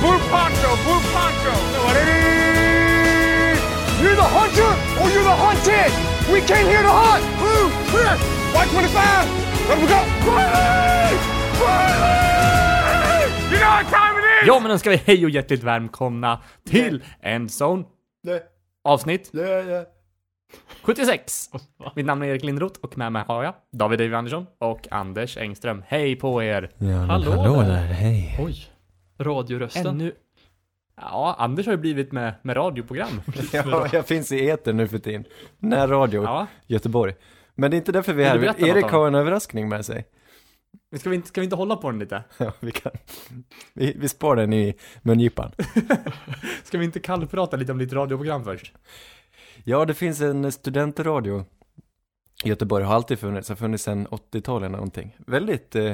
Blue poncho, blue poncho. You're the hunter or you're the hunted. We came here to hunt. Blue, clear. White 25. Let we go. Riley! Riley! You know what time it is? Ja, men då ska vi hej och hjärtligt välkomna till Endzone avsnitt 76. Mitt namn är Erik Lindroth och med mig har jag David David Andersson och Anders Engström. Hej på er! Ja, Hallå hallå, där. där. hej. Oj. Radiorösten. Ännu... Ja, Anders har ju blivit med, med radioprogram. Ja, jag finns i etern nu för tiden. Närradio, Ja, Göteborg. Men det är inte därför vi är här. Erik har en överraskning med sig. men ska vi, inte, ska vi inte hålla på den lite? Ja, vi kan. Vi, vi spar den i mungipan. Ska vi inte kallprata lite om ditt radioprogram först? Ja, det finns en studentradio i Göteborg, har alltid funnits, har funnits sedan 80-talet eller någonting. Väldigt eh,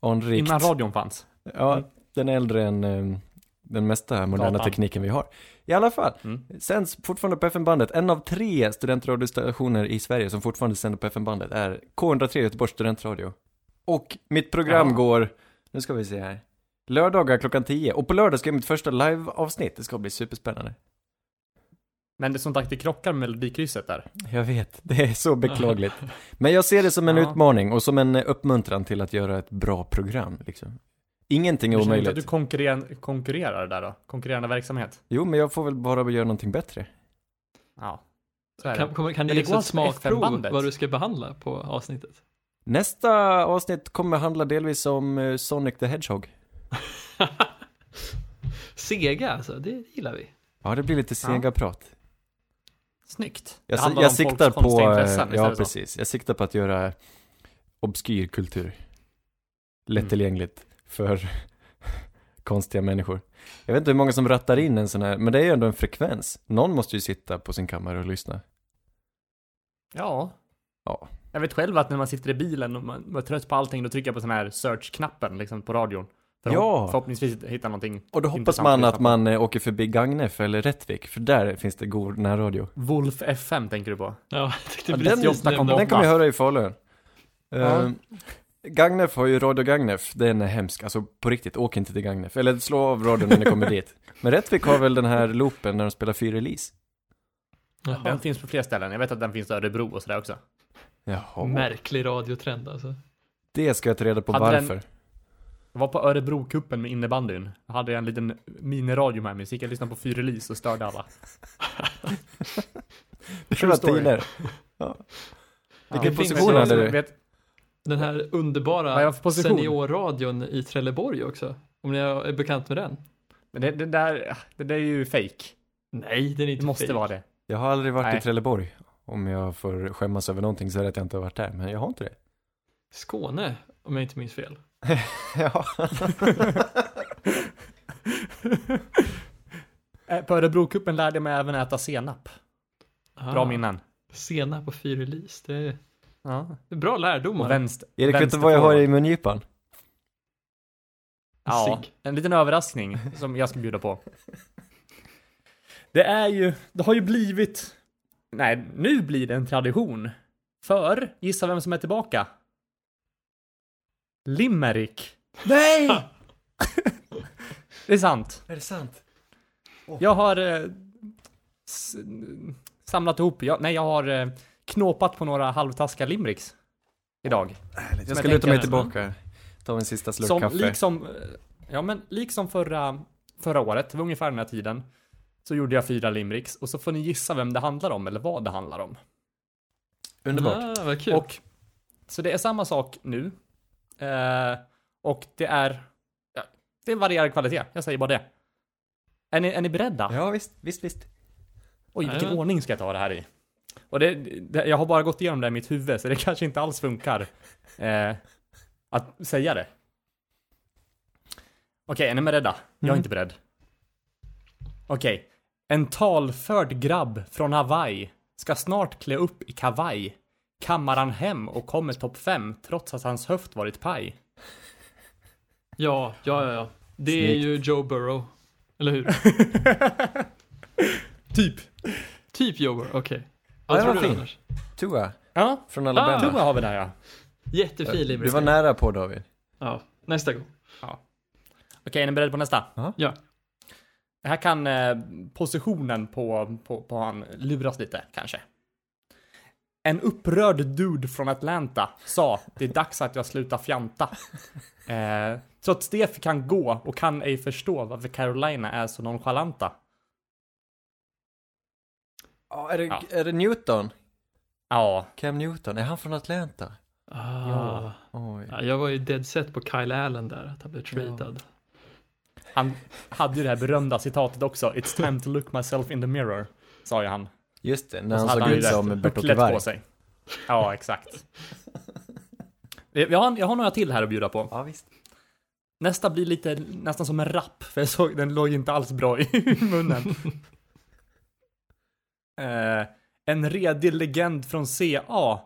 anrikt. Innan radion fanns. Ja, den är äldre än eh, den mesta moderna Datan. tekniken vi har. I alla fall, Mm. sänds fortfarande på FM-bandet. En av tre studentradiostationer i Sverige som fortfarande sänder på FM-bandet är K103 Göteborgs studentradio. Och mitt program Ja. går, nu ska vi se här, lördagar klockan 10. Och på lördag ska jag mitt första live-avsnitt, det ska bli superspännande. Men det som sagt, det krockar med melodikrysset där. Jag vet, det är så beklagligt. Men jag ser det som en Ja. utmaning och som en uppmuntran till att göra ett bra program, liksom. Ingenting är inte omöjligt. att du konkurrerar, konkurrerar där då? Konkurrerande verksamhet? Jo, men jag får väl bara göra någonting bättre. Ja. Kan, kan, kan du det ge oss ett alltså smakprov vad du ska behandla på avsnittet? Nästa avsnitt kommer handla delvis om eh, Sonic the Hedgehog. Sega alltså, det gillar vi. Ja, det blir lite sega prat. Snyggt. Jag, jag om siktar på, eh, ja så? precis, jag siktar på att göra obskyr kultur lättillgängligt för konstiga människor. Jag vet inte hur många som rattar in en sån här, men det är ju ändå en frekvens. Någon måste ju sitta på sin kammare och lyssna. Ja. Ja. Jag vet själv att när man sitter i bilen och man, är trött på allting, då trycker jag på sån här search-knappen liksom på radion. För Ja. Förhoppningsvis hitta någonting Och då hoppas man att man eh, åker förbi Gagnef eller Rättvik, för där finns det god närradio. Wolf FM tänker du på? Ja, jag tänkte Ja, precis den- just den. Den kommer jag höra i Falun. Ja. Uh, Gagnef har ju Radio Gagnef, den är hemsk, alltså på riktigt, åk inte till Gagnef. Eller slå av radion när ni kommer dit. Men Rättvik har väl den här loopen när de spelar fyr release? Jaha. Den finns på fler ställen. Jag vet att den finns i Örebro och sådär också. Jaha. Märklig radiotrend alltså. Det ska jag ta reda på Hade den- varför. Jag var på Örebro-cupen med innebandyn. Jag hade en liten miniradio med mig, så gick jag och lyssnade på fyr release och störde alla. Det var story. tider. Ja, Vilken finns- position jag hade du? Vet, Den här underbara seniorradion i Trelleborg också. Om ni är bekant med den? men det, det, där, det där är ju fake. Nej, den är inte Det måste fake. vara det. Jag har aldrig varit Nej. i Trelleborg. Om jag får skämmas över någonting så är det att jag inte har varit där, men jag har inte det. Skåne, om jag inte minns fel. ja. Eh, På Örebro-cupen lärde jag mig även äta senap. Bra Ah, minnen. Sena på fyr release, det är, Ja. det är bra lärdomar. vänster. Erik, vet du vad jag har i mungipan? Ja, en liten överraskning som jag ska bjuda på. Det är ju, det har ju blivit, nej, nu blir det en tradition. För, gissa vem som är tillbaka? Limerick. Nej! det är sant. Är det sant? Jag har eh, s- samlat ihop, jag, nej jag har eh, knåpat på några halvtaskiga limericks. Idag. Jag ska luta mig tillbaka. Ta en sista slurk Som, kaffe. liksom, ja men liksom förra, förra året, det var ungefär den här tiden. Så gjorde jag fyra limericks och så får ni gissa vem det handlar om eller vad det handlar om. Underbart. Ah, vad kul. Och, så det är samma sak nu. Eh, och det är, ja, det är varierad kvalitet, jag säger bara det. Är ni, är ni beredda? Ja, visst, visst, visst. Oj, vilken Jajamän. ordning ska jag ta det här i? Och det, det, jag har bara gått igenom det i mitt huvud, så det kanske inte alls funkar eh, att säga det. Okej, är ni beredda? Jag är Mm. inte beredd. Okej. En talförd grabb från Hawaii ska snart klä upp i kavaj. Kammar han hem och kommer topp 5 trots att hans höft varit paj. Ja, ja, ja, ja. Det är Snyggt. ju Joe Burrow. Eller hur? Typ. typ Joe Burrow, okej. Ja, Vad det tror var du fin. Anders? Tua, Ja, från Alabama. Tua har vi där ja. Jättefin Du limerick. var nära på David. Ja, nästa gång. Okej, är ni beredda på nästa? Ja. Här kan eh, positionen på, på, på han luras lite, kanske. En upprörd dude från Atlanta sa det är dags att jag slutar fjanta. Eh, trots det fick han gå och kan ej förstå varför Carolina är så nonchalanta. Ja, är, det, Ja. är det Newton? Ja, Cam Newton, är han från Atlanta? Ah. Oj. Ja, jag var ju dead set på Kyle Allen där, att han blev tradad. han hade ju det här berömda citatet också. It's time to look myself in the mirror, sa ju han. Just det, när han såg ut det som Varg. på sig. Ja, exakt. Jag har, jag har några till här att bjuda på. Ja, visst. Nästa blir lite nästan som en rap, för jag såg den låg inte alls bra i munnen. Eh, en redig legend från CA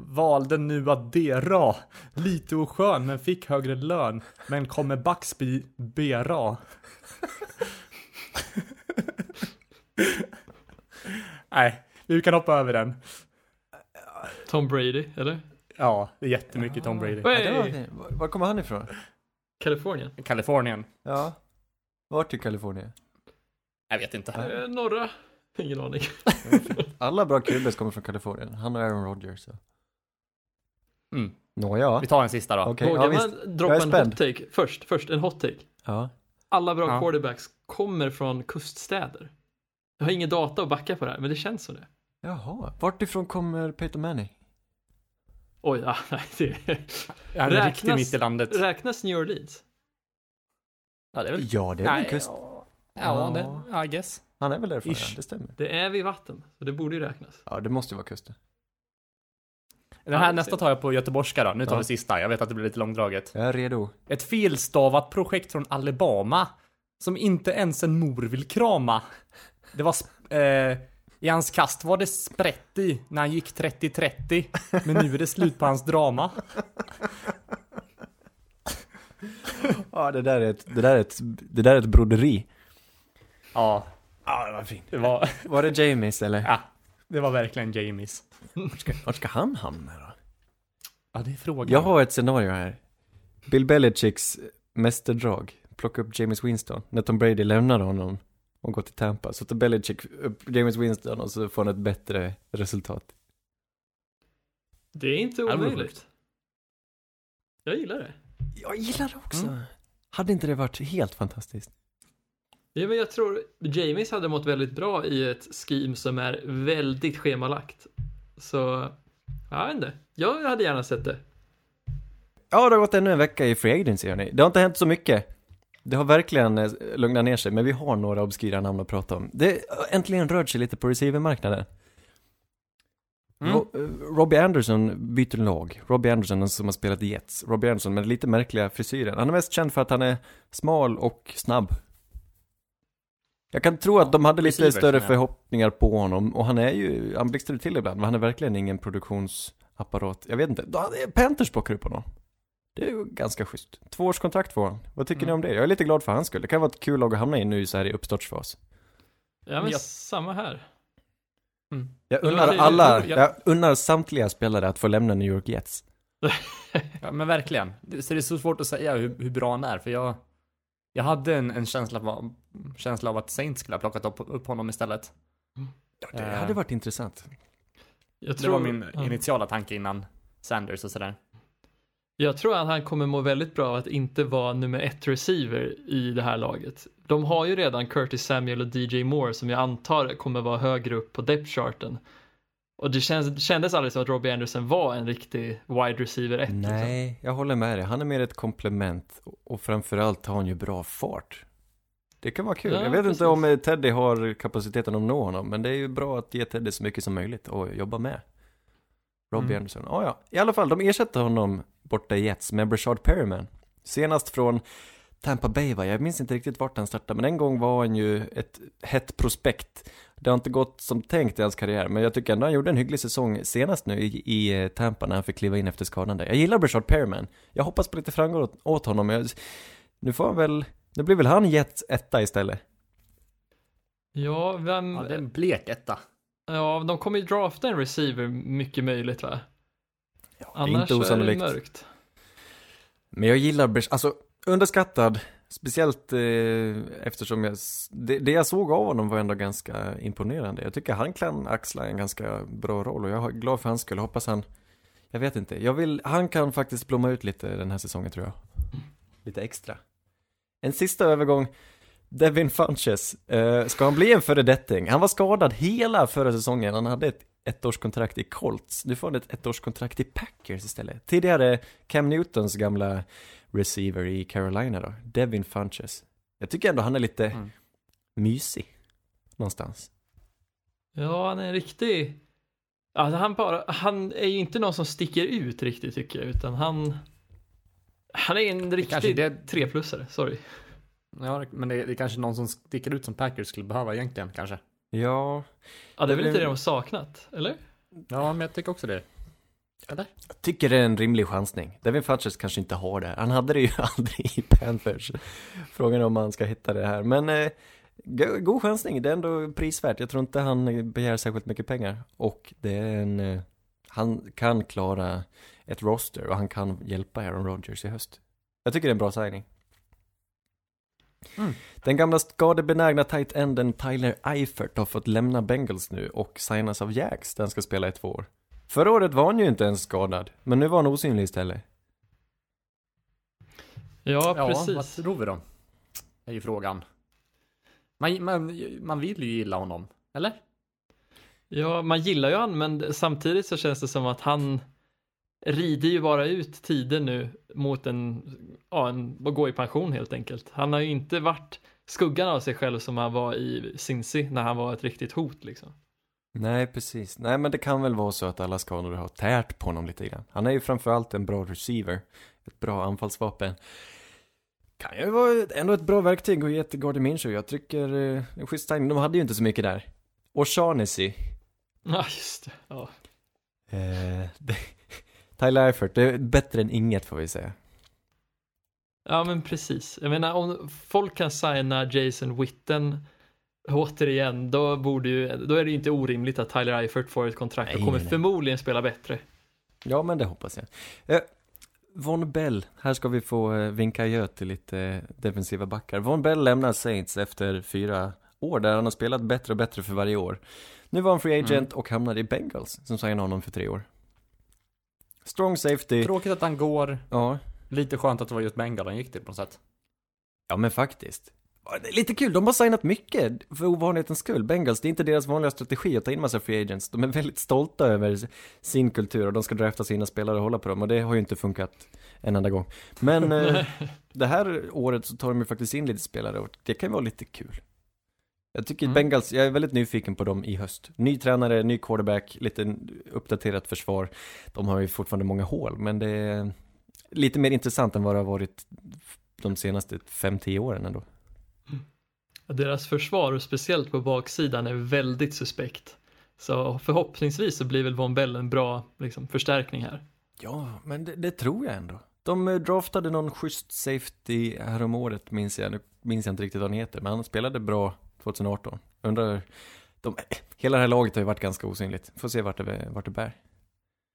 valde nu att dera. Lite oskön men fick högre lön. Men kommer Baxby bera. Nej, vi kan hoppa över den. Tom Brady, eller? Ja, det är jättemycket Tom Brady. Ja, var. Var- kommer han ifrån? Kalifornien. Kalifornien. Ja. Vart i Kalifornien? Jag vet inte. Eh, norra? Ingen aning. Alla bra QBs kommer från Kalifornien. Han och Aaron Rodgers. Så. Mm. Nåja. Vi tar en sista då. Okej, Vågar ja, visst. man droppa är en hot take? Först, först en hot take. Ja. Alla bra Ja. quarterbacks kommer från kuststäder. Jag har ingen data att backa på det här, men det känns som det. Jaha. Vart ifrån kommer Peyton Manning? Oj, ja, nej, det Han är Räknas- riktigt mitt i landet. räknas New Orleans? Ja, det är väl... Ja, det är väl Nej, kust. Ja, ja, det, I guess. Han är väl därifrån, ja. Ish. Det stämmer. Det är vid vatten, så det borde ju räknas. Ja, det måste ju vara kusten. Den här nästa tar jag på göteborgska då. Nu tar Ja. vi sista. Jag vet att det blir lite långdraget. Jag är redo. Ett felstavat projekt från Alabama. Som inte ens en mor vill krama. Det var... Eh, I hans kast var det sprätt i när han gick 30-30. Men nu är det slut på hans drama. Ja, det där är ett, det där är ett, det där är ett broderi. Ja, Ja, det var fint. det var... Var det Jamies eller? Ja, det var verkligen Jamies. Vart ska, vart ska han hamna då? Ja, det är frågan. Jag har ett scenario här. Bill Belichicks mästerdrag. Plocka upp James Winston. När Tom Brady lämnar honom och går till Tampa. Så tar Belichick upp James Winston och så får han ett bättre resultat. Det är inte omöjligt. Jag gillar det. Jag gillar det också. Mm. Hade inte det varit helt fantastiskt? Ja, men jag tror Jamies hade mått väldigt bra i ett scheme som är väldigt schemalagt. Så, jag vet inte. Jag hade gärna sett det. Ja, det har gått ännu en vecka i Free Agency hörni. Det har inte hänt så mycket. Det har verkligen eh, lugnat ner sig, men vi har några obskyra namn att prata om. Det har äntligen rört sig lite på receivermarknaden. Mm. Ro- eh, Robbie Anderson byter lag. Robbie Anderson som har spelat i Jets. Robbie Anderson med lite märkliga frisyren. Han är mest känd för att han är smal och snabb. Jag kan tro att de hade lite receiver, större jag. förhoppningar på honom och han är ju, han blixtrar till ibland, men han är verkligen ingen produktionsapparat. Jag vet inte, Panthers plockar upp honom. Det är ju ganska schysst. Tvåårskontrakt får han. Vad tycker Mm. ni om det? Jag är lite glad för hans skull. Det kan vara ett kul lag att hamna i nu så här i uppstartsfas. Ja, men Jag- samma här. Jag Men unnar alla, jag- jag unnar samtliga spelare att få lämna New York Jets. Ja, men verkligen. Det- Så det är så svårt att säga hur, hur bra han är, för jag... Jag hade en, en känsla, av, känsla av att Saints skulle ha plockat upp, upp honom istället. Ja, det hade varit intressant. Jag Det tror, var min initiala tanke innan Sanders och sådär. Jag tror att han kommer må väldigt bra av att inte vara nummer ett receiver i det här laget. De har ju redan Curtis Samuel och DJ Moore som jag antar kommer vara högre upp på depth charten. Och det, känns, det kändes aldrig som att Robbie Anderson var en riktig wide receiver 1. Liksom. Nej, jag håller med dig. Han är mer ett komplement och- och framförallt har han ju bra fart. Det kan vara kul. Ja, jag vet precis. inte om Teddy har kapaciteten att nå honom, men det är ju bra att ge Teddy så mycket som möjligt och jobba med. Robbie Mm. Anderson. Ja, ja. I alla fall, de ersätter honom borta i Jets med Brashard Perryman. Senast från Tampa Bay va? Jag minns inte riktigt vart han startade, men en gång var han ju ett hett prospekt. Det har inte gått som tänkt i hans karriär, men jag tycker ändå han gjorde en hygglig säsong senast nu i, i eh, Tampa när han fick kliva in efter skadan där. Jag gillar Brashard Perryman. Jag hoppas på lite framgång åt, åt honom. Jag, nu får han väl, nu blir väl han Jets etta istället. Ja, vem, Ja, ja, det är en blek etta. de kommer ju drafta en receiver mycket möjligt va? Ja, Annars inte är det osannolikt. mörkt. Men jag gillar alltså underskattad Speciellt eh, eftersom jag, det, det jag såg av honom var ändå ganska imponerande. Jag tycker han kan axla en ganska bra roll och jag är glad för hans skull. Hoppas han, jag vet inte, jag vill, han kan faktiskt blomma ut lite den här säsongen tror jag. Lite extra. En sista övergång, Devin Funches. Eh, ska han bli en föredetting? Han var skadad hela förra säsongen, han hade ett ettårskontrakt i Colts. Nu får han ett ettårskontrakt i Packers istället. Tidigare Cam Newtons gamla receiver i Carolina då, Devin Funches. Jag tycker ändå han är lite Mm. mysig. Någonstans. Ja, han är en riktig... Alltså han, bara, han är ju inte någon som sticker ut riktigt tycker jag, utan han... Han är en riktig det- treplussare, sorry. Ja, men det, det är kanske någon som sticker ut som Packers skulle behöva egentligen kanske. Ja, Ja, det är väl inte det de har saknat, eller? Ja, men jag tycker också det. Eller? jag tycker det är en rimlig chansning. Devin Funches kanske inte har det. Han hade det ju aldrig i Panthers. Frågan är om han ska hitta det här. Men eh, go- god chansning, det är ändå prisvärt. Jag tror inte han begär särskilt mycket pengar. Och det är en, eh, han kan klara ett roster och han kan hjälpa Aaron Rodgers i höst. Jag tycker det är en bra signing. Mm. Den gamla skadebenägna tight enden Tyler Eifert har fått lämna Bengals nu och signas av Jags där han ska spela i två år. Förra året var han ju inte ens skadad, men nu var han osynlig istället. Ja, Ja, precis. vad tror vi då? är ju frågan. Man, man, man vill ju gilla honom, eller? Ja, man gillar ju han, men samtidigt så känns det som att han rider ju bara ut tiden nu mot en, ja, en, att gå i pension helt enkelt. Han har ju inte varit skuggan av sig själv som han var i Cincy när han var ett riktigt hot liksom. Nej, precis. Nej, men det kan väl vara så att alla skador har tärt på honom lite grann. Han är ju framförallt en bra receiver. Ett bra anfallsvapen. Kan ju vara ändå ett bra verktyg att ge till Gardner Minshew. Jag tycker, eh, en schysst timing. De hade ju inte så mycket där. Och Shaughnessy. Ja, just det. Ja. Eh, det, Tyler Eifert, det är bättre än inget får vi säga. ja, men precis. Jag menar, om folk kan signa Jason Witten återigen, då borde ju, då är det ju inte orimligt att Tyler Eifert får ett kontrakt och Nej, kommer nej, förmodligen spela bättre. Ja, men det hoppas jag. Eh, Von Bell, här ska vi få eh, vinka adjö till lite eh, defensiva backar. Von Bell lämnar Saints efter fyra år där han har spelat bättre och bättre för varje år. Nu var han free agent och hamnade i Bengals som signade honom för tre år. Strong safety, Tråkigt att han går. ja. Lite skönt att det var just Bengal han gick till på något sätt. Ja men faktiskt. Lite kul, de har signat mycket för ovanlighetens skull. Bengals, det är inte deras vanliga strategi att ta in massa free agents. De är väldigt stolta över sin kultur och de ska drafta sina spelare och hålla på dem och det har ju inte funkat en enda gång. Men eh, det här året så tar de ju faktiskt in lite spelare och det kan vara lite kul. Jag tycker Mm. Bengals, jag är väldigt nyfiken på dem i höst. Ny tränare, ny quarterback, lite uppdaterat försvar. De har ju fortfarande många hål, men det är lite mer intressant än vad det har varit de senaste 5-10 åren ändå. Deras försvar, och speciellt på baksidan, är väldigt suspekt. Så förhoppningsvis så blir väl Von Bell en bra liksom, förstärkning här. Ja, men det, det tror jag ändå. De eh, draftade någon schysst safety häromåret, minns jag. Nu minns jag inte riktigt vad han heter, men han spelade bra 2018. Undrar, de, hela det här laget har ju varit ganska osynligt. Får se vart det, vart det bär.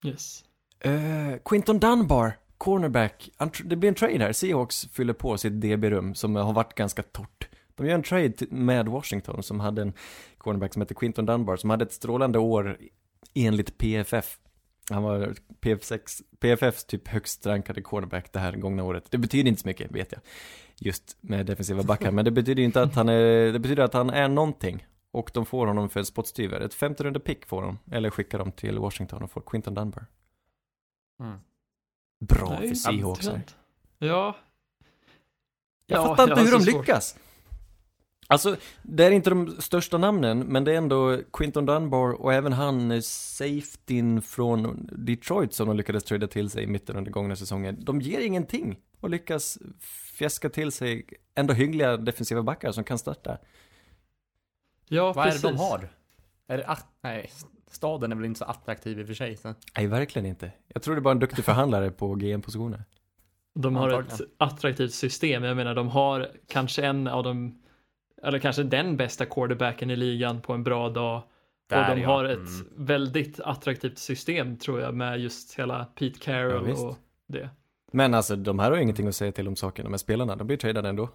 Yes. Uh, Quinton Dunbar, cornerback. Det blir en trade här. Seahawks fyller på sitt DB-rum som har varit ganska torrt. De gör en trade med Washington som hade en cornerback som heter Quinton Dunbar som hade ett strålande år enligt PFF. Han var PF6, PFFs typ högst rankade cornerback det här gångna året. Det betyder inte så mycket, vet jag. Just med defensiva backar, men det betyder inte att han är, det betyder att han är någonting. Och de får honom för ett spottstyver. Ett femte runde pick får de, eller skickar de till Washington och får Quinton Dunbar. Mm. Bra Nej, för Seahawks här. Ja. Jag Ja, fattar inte hur de svårt. lyckas. Alltså, det är inte de största namnen, men det är ändå Quinton Dunbar och även han eh, safetyn från Detroit som de lyckades trada till sig i mitten under gångna säsongen. De ger ingenting och lyckas fjäska till sig ändå hyggliga defensiva backar som kan starta. Ja, Vad är precis. det de har? Är det att, nej, staden är väl inte så attraktiv i och för sig. Så. Nej, verkligen inte. Jag tror det är bara en duktig förhandlare på GM-positioner. De har ett Antagligen. attraktivt system. Jag menar, de har kanske en av de, eller kanske den bästa quarterbacken i ligan på en bra dag. och Där, de ja. har ett Mm. väldigt attraktivt system tror jag med just hela Pete Ja, Carroll visst. och det. Men alltså de här har ju ingenting att säga till om saken, de här spelarna, de blir tradade ändå.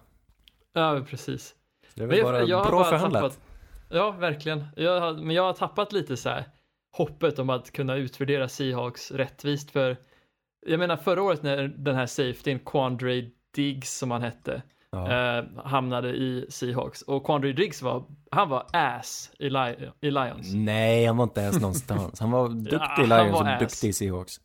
Ja, precis. Det är väl bara jag har bra bara förhandlat. tappat- Ja, verkligen. Jag men jag har tappat lite så här hoppet om att kunna utvärdera Seahawks rättvist för jag menar förra året när den här safetyn Quandre Diggs som han hette Ja. eh, hamnade i Seahawks och Quandre Diggs var han var ass i, Li- i Lions. Nej, han var inte ens någonstans. Han var duktig Ja, i Lions och ass. duktig i Seahawks.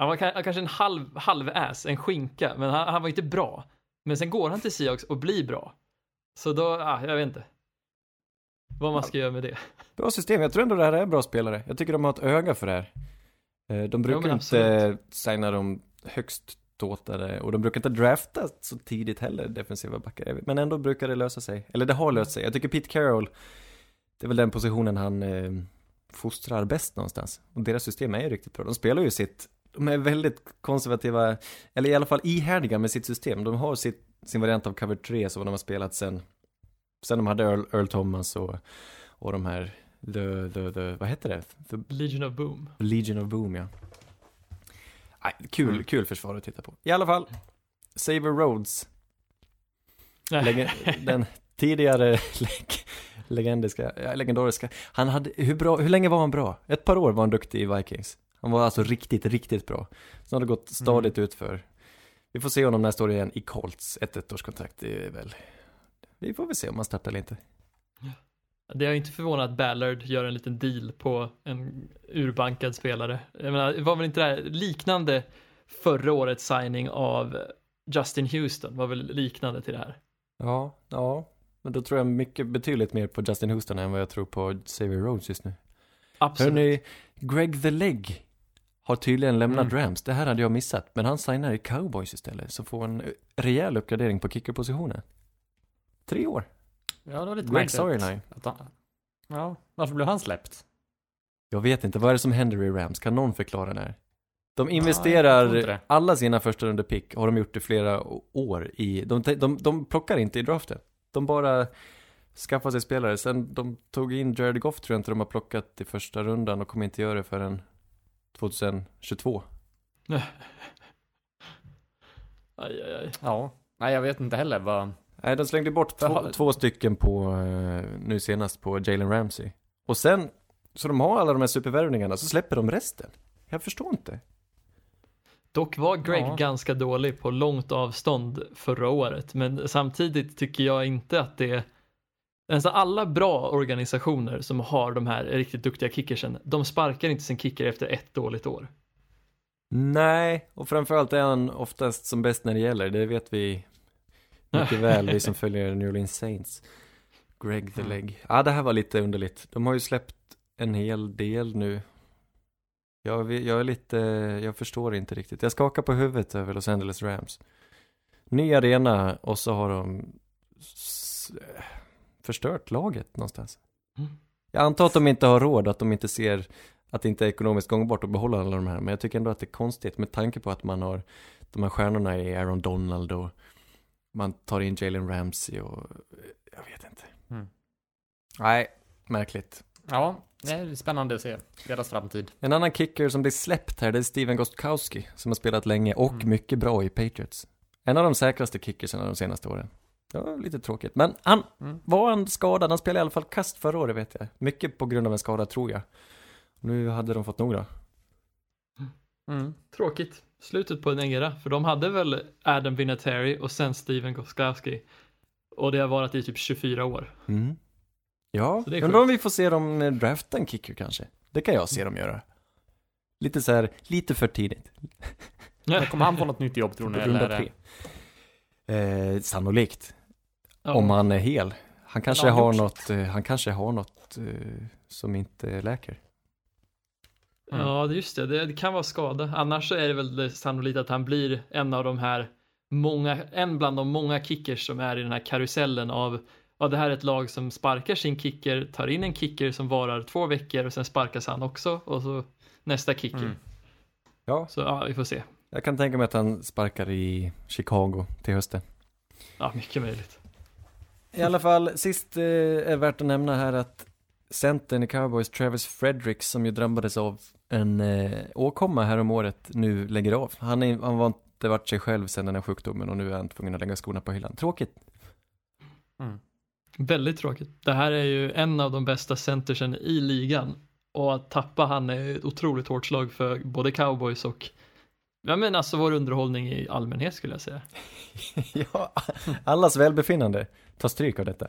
Han var ka- kanske en halv, halv ass, en skinka, men han, han var inte bra. Men sen går han till Seahawks och blir bra. Så då, ah, jag vet inte. Vad man ska göra med det. Bra system, jag tror ändå det här är bra spelare. Jag tycker de har ett öga för det här. Eh, De brukar men inte signa de högst ståtade och de brukar inte drafta så tidigt heller, defensiva backar. Men ändå brukar det lösa sig. Eller det har löst sig. Jag tycker Pete Carroll, det är väl den positionen han eh, fostrar bäst någonstans. Och deras system är ju riktigt bra. De spelar ju sitt, de är väldigt konservativa, eller i alla fall ihärdiga med sitt system. De har sitt, sin variant av cover 3 som de har spelat sen, sen de hade Earl, Earl Thomas och, och de här, the, the, the, vad heter det? The Legion of Boom. Legion of Boom, ja. Nej, kul, kul försvar att titta på. I alla fall, Saver Rhodes, Leg- den tidigare leg- legendiska, ja, legendariska. Han hade, hur, bra, hur länge var han bra? Ett par år var han duktig i Vikings. Han var alltså riktigt, riktigt bra. Sen har det gått stadigt utför. Vi får se honom nästa år igen i Colts, ett ettårskontrakt. Det är väl, vi får väl se om han startar eller inte. Det är inte förvånat att Ballard gör en liten deal på en urbankad spelare. Jag menar, det var väl inte det här liknande förra årets signing av Justin Houston var väl liknande till det här. Ja, ja. Men då tror jag mycket, betydligt mer på Justin Houston än vad jag tror på Xavier Rhodes just nu. Absolut. Hörrni, Greg the Leg har tydligen lämnat Mm. Rams. Det här hade jag missat. Men han signar i Cowboys istället. Så får en rejäl uppgradering på kickerpositionen. Tre år. Ja, det var lite märkligt. Storyline. Att han, ja, varför blev han släppt? Jag vet inte, vad är det som händer i Rams? Kan någon förklara det här? De investerar det. alla sina första runde pick, har de gjort i flera år i, de, de, de plockar inte i draften. De bara skaffar sig spelare. Sen de tog in Jared Goff tror jag inte de har plockat i första rundan och kommer inte göra det förrän 2022. Aj, aj, aj. Ja, nej jag vet inte heller vad... Nej, de slängde bort två, två stycken på, eh, nu senast på Jalen Ramsey. Och sen, så de har alla de här supervärvningarna, så släpper de resten. Jag förstår inte. Dock var Greg Ja. ganska dålig på långt avstånd förra året, men samtidigt tycker jag inte att det Nästan alla bra organisationer som har de här riktigt duktiga kickersen, de sparkar inte sin kicker efter ett dåligt år. Nej, och framförallt är han oftast som bäst när det gäller, det vet vi mycket väl, vi som följer New Orleans Saints. Greg the Mm. Leg. Ja, det här var lite underligt. De har ju släppt en hel del nu. Jag, jag är lite, jag förstår inte riktigt. Jag skakar på huvudet över Los Angeles Rams. Ny arena och så har de förstört laget någonstans. Mm. Jag antar att de inte har råd, att de inte ser att det inte är ekonomiskt gångbart att behålla alla de här. Men jag tycker ändå att det är konstigt med tanke på att man har de här stjärnorna i Aaron Donald och man tar in Jalen Ramsey och jag vet inte. Mm. Nej, märkligt. Ja, det är spännande att se deras framtid. En annan kicker som blir släppt här, det är Steven Gostkowski som har spelat länge och Mm. mycket bra i Patriots. En av de säkraste kickerserna de senaste åren. Ja, lite tråkigt. Men han Mm. var han skadad, han spelade i alla fall kast förra året vet jag. Mycket på grund av en skada tror jag. Nu hade de fått nog då. Mm. Tråkigt. Slutet på en era, för de hade väl Adam Vinatieri och sen Steven Gostkowski. Och det har varit i typ 24 år. Mm. Ja, det undrar om vi får se dem drafta en kicker kanske. Det kan jag se dem göra. Lite så här, lite för tidigt. Kommer han få något nytt jobb tror På ni? runda det- tre. Eh, sannolikt. Ja. Om han är hel. Han kanske han har något, eh, han kanske har något eh, som inte läker. Mm. Ja, det- just det. det. Det kan vara skada. Annars så är det väl sannolikt att han blir en av de här många, en bland de många kickers som är i den här karusellen av Ja, det här är ett lag som sparkar sin kicker, tar in en kicker som varar två veckor och sen sparkas han också och så nästa kicker. Mm. Ja, Så ja, vi får se. jag kan tänka mig att han sparkar i Chicago till hösten. Ja, mycket möjligt. I alla fall, sist eh, är värt att nämna här att centern i Cowboys, Travis Fredericks, som ju drabbades av en eh, åkomma här om året, nu lägger av. Han, är, han var återvarit sig själv sen den här sjukdomen och nu är han tvungen att lägga skorna på hyllan. Tråkigt. Mm. Väldigt tråkigt. Det här är ju en av de bästa centersen i ligan och att tappa han är ett otroligt hårt slag för både cowboys och Ja men alltså vår underhållning i allmänhet skulle jag säga. ja, allas välbefinnande tar stryk av detta.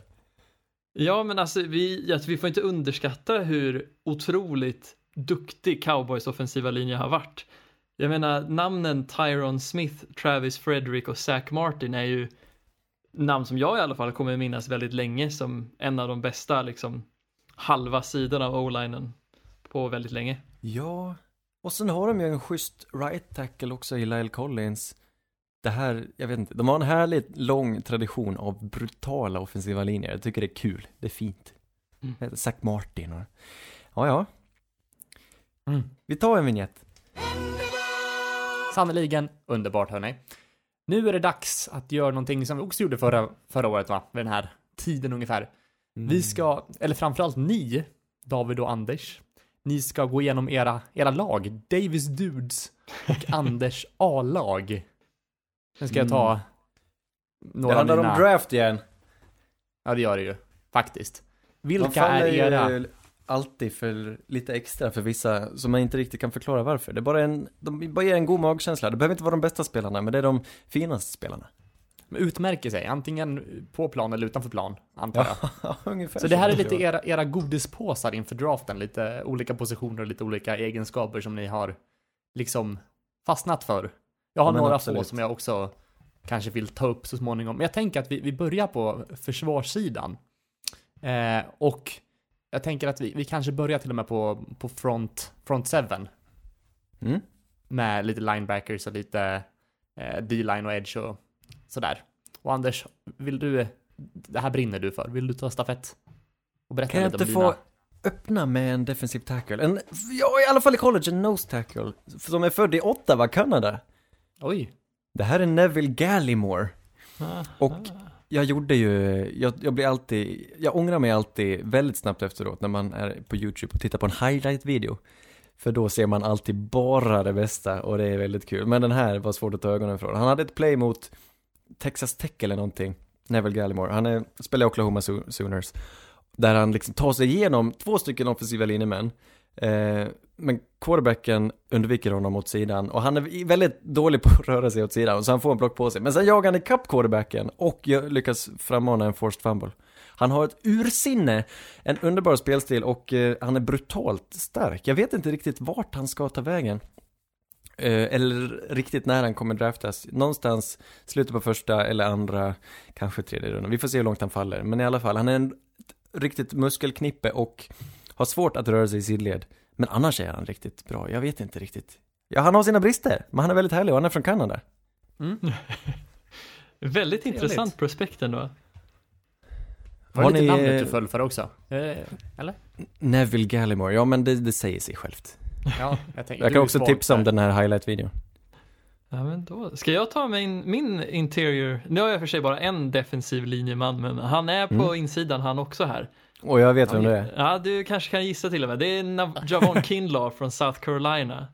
Ja men alltså vi, alltså, vi får inte underskatta hur otroligt duktig cowboys offensiva linje har varit. Jag menar namnen Tyron Smith, Travis Frederick och Zach Martin är ju namn som jag i alla fall kommer minnas väldigt länge som en av de bästa liksom halva sidan av o-linen på väldigt länge. Ja, och sen har de ju en schysst right tackle också i Lyle Collins. Det här, jag vet inte, de har en härligt lång tradition av brutala offensiva linjer. Jag tycker det är kul, det är fint. Mm. Zach Martin och... Ja, ja. Mm. Vi tar en vignett. Sannerligen underbart hörni. Nu är det dags att göra någonting som vi också gjorde förra, förra året va? Vid den här tiden ungefär. Mm. Vi ska, eller framförallt ni, David och Anders, ni ska gå igenom era, era lag, Davis Dudes och Anders A-lag. Sen ska jag ta Det några handlar mina... om draft igen. Ja, det gör det ju. Faktiskt. De Vilka är era... ju alltid för lite extra för vissa som man inte riktigt kan förklara varför. Det är bara en, de bara ger en god magkänsla. Det behöver inte vara de bästa spelarna, men det är de finaste spelarna. utmärker sig, antingen på plan eller utanför plan, antar jag. Ja, ungefär Så det här är lite era, era godispåsar inför draften, lite olika positioner och lite olika egenskaper som ni har liksom fastnat för. Jag har Ja, några absolut. få som jag också kanske vill ta upp så småningom. Men jag tänker att vi, vi börjar på försvarssidan. Eh, och jag tänker att vi, vi kanske börjar till och med på, på front, front seven. Mm. Med lite linebackers och lite eh, D-line och edge och sådär. Och Anders, vill du, det här brinner du för, vill du ta stafett? Och berätta Kan jag lite inte om få dina... öppna med en defensiv tackle? En, ja, i alla fall i college, en nose tackle. Som är född i Ottawa, Kanada. Oj, Det här är Neville Gallimore. Ah, Och jag gjorde ju, jag, jag blir alltid, jag ångrar mig alltid väldigt snabbt efteråt när man är på YouTube och tittar på en highlight-video. För då ser man alltid bara det bästa och det är väldigt kul. Men den här var svårt att ta ögonen från. Han hade ett play mot Texas Tech eller någonting, Neville Gallimore. Han är, spelar i Oklahoma Soo- Sooners. Där han liksom tar sig igenom två stycken offensiva linjemän. Eh, men quarterbacken undviker honom åt sidan och han är väldigt dålig på att röra sig åt sidan så han får en block på sig. Men sen jagar han ikapp quarterbacken och lyckas frammana en forced fumble. Han har ett ursinne, en underbar spelstil och eh, han är brutalt stark. Jag vet inte riktigt vart han ska ta vägen. Eh, eller riktigt när han kommer draftas. Någonstans slutet på första eller andra, kanske tredje rundan. Vi får se hur långt han faller. Men i alla fall, han är en riktigt muskelknippe och har svårt att röra sig i sidled. Men annars är han riktigt bra. Jag vet inte riktigt. Ja, han har sina brister, men han är väldigt härlig och han är från Kanada. mm. Väldigt intressant prospekt ändå. var Har det lite ni, namnet du föll för också? Eh, eller? Neville Gallimore, ja men det, det säger sig självt. Ja, jag tänker... Jag du kan också tipsa om där. den här highlight-videon. Ja, men då. Ska jag ta min, min interior? Nu har jag för sig bara en defensiv linjeman, men han är på Mm. insidan han också här. Och jag vet vem det är. Ja, du kanske kan gissa till och med. Det är Nav- Javon Kinlaw från South Carolina.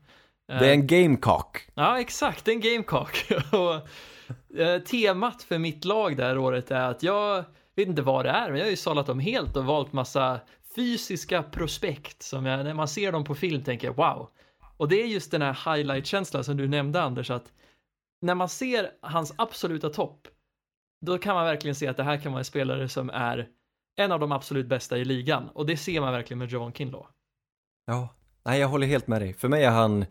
Det är en gamecock. Ja, exakt, en gamecock. och, eh, temat för mitt lag det här året är att jag vet inte vad det är, men jag har ju sållat dem helt och valt massa fysiska prospekt som jag, när man ser dem på film tänker wow. Och det är just den här highlight-känslan som du nämnde Anders, att när man ser hans absoluta topp, då kan man verkligen se att det här kan vara en spelare som är en av de absolut bästa i ligan. Och det ser man verkligen med Javon Kinlaw. Ja. Nej, jag håller helt med dig. För mig är han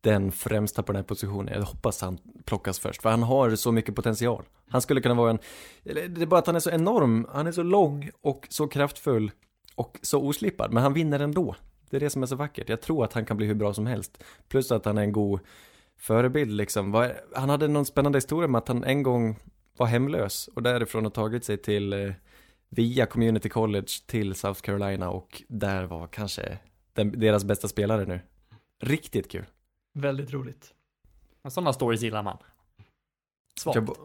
den främsta på den här positionen. Jag hoppas han plockas först, för han har så mycket potential. Han skulle kunna vara en, det är bara att han är så enorm, han är så lång och så kraftfull och så oslipad, men han vinner ändå. Det är det som är så vackert. Jag tror att han kan bli hur bra som helst. Plus att han är en god förebild liksom. Han hade någon spännande historia med att han en gång var hemlös och därifrån har tagit sig till eh, via community college till South Carolina och där var kanske den, deras bästa spelare nu. Riktigt kul. Väldigt roligt. Sådana stories gillar man. Svagt. Jag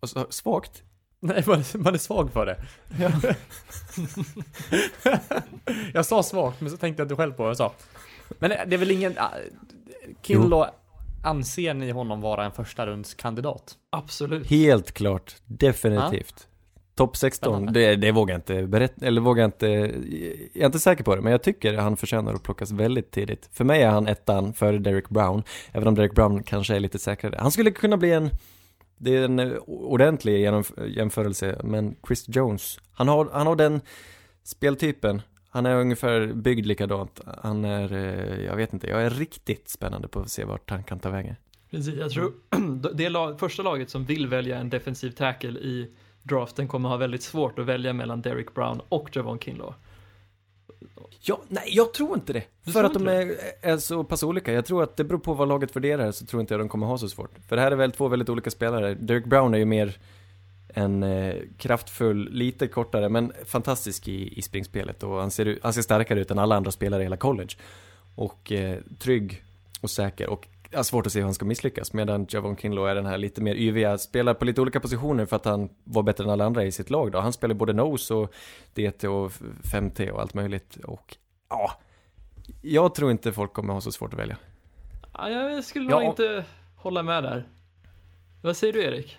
och så- Svagt? Nej, man är, man är svag för det. jag sa svagt, men så tänkte jag inte själv på vad jag sa. Men det är väl ingen... ah, Kinlaw Anser ni honom vara en första rundskandidat? Absolut. Helt klart, definitivt. Topp 16, Spännande. det, det vågar jag inte berätta, eller vågar jag inte, jag är inte säker på det, men jag tycker han förtjänar att plockas väldigt tidigt. För mig är han ettan före Derek Brown, även om Derek Brown kanske är lite säkrare. Han skulle kunna bli en, det är en ordentlig jämförelse, men Chris Jones, han har, han har den speltypen, han är ungefär byggd likadant, han är, eh, jag vet inte, jag är riktigt spännande på att se vart han kan ta vägen. Precis, jag tror det lag, första laget som vill välja en defensiv tackle i draften kommer ha väldigt svårt att välja mellan Derek Brown och Javon Kinlaw. Ja, nej, jag tror inte det. Du För att de är, är så pass olika. Jag tror att det beror på vad laget värderar, så tror inte jag de kommer ha så svårt. För det här är väl två väldigt olika spelare. Derek Brown är ju mer en eh, kraftfull, lite kortare, men fantastisk i, i springspelet. Och han ser, han ser starkare ut än alla andra spelare i hela college. Och eh, trygg och säker. Och har svårt att se hur han ska misslyckas. Medan Javon Kinlaw är den här lite mer yviga, spelar på lite olika positioner för att han var bättre än alla andra i sitt lag då. Han spelar både nose och DT och 5T och allt möjligt. Och ja, jag tror inte folk kommer ha så svårt att välja. Ja, jag skulle Ja. nog inte hålla med där. Vad säger du Erik?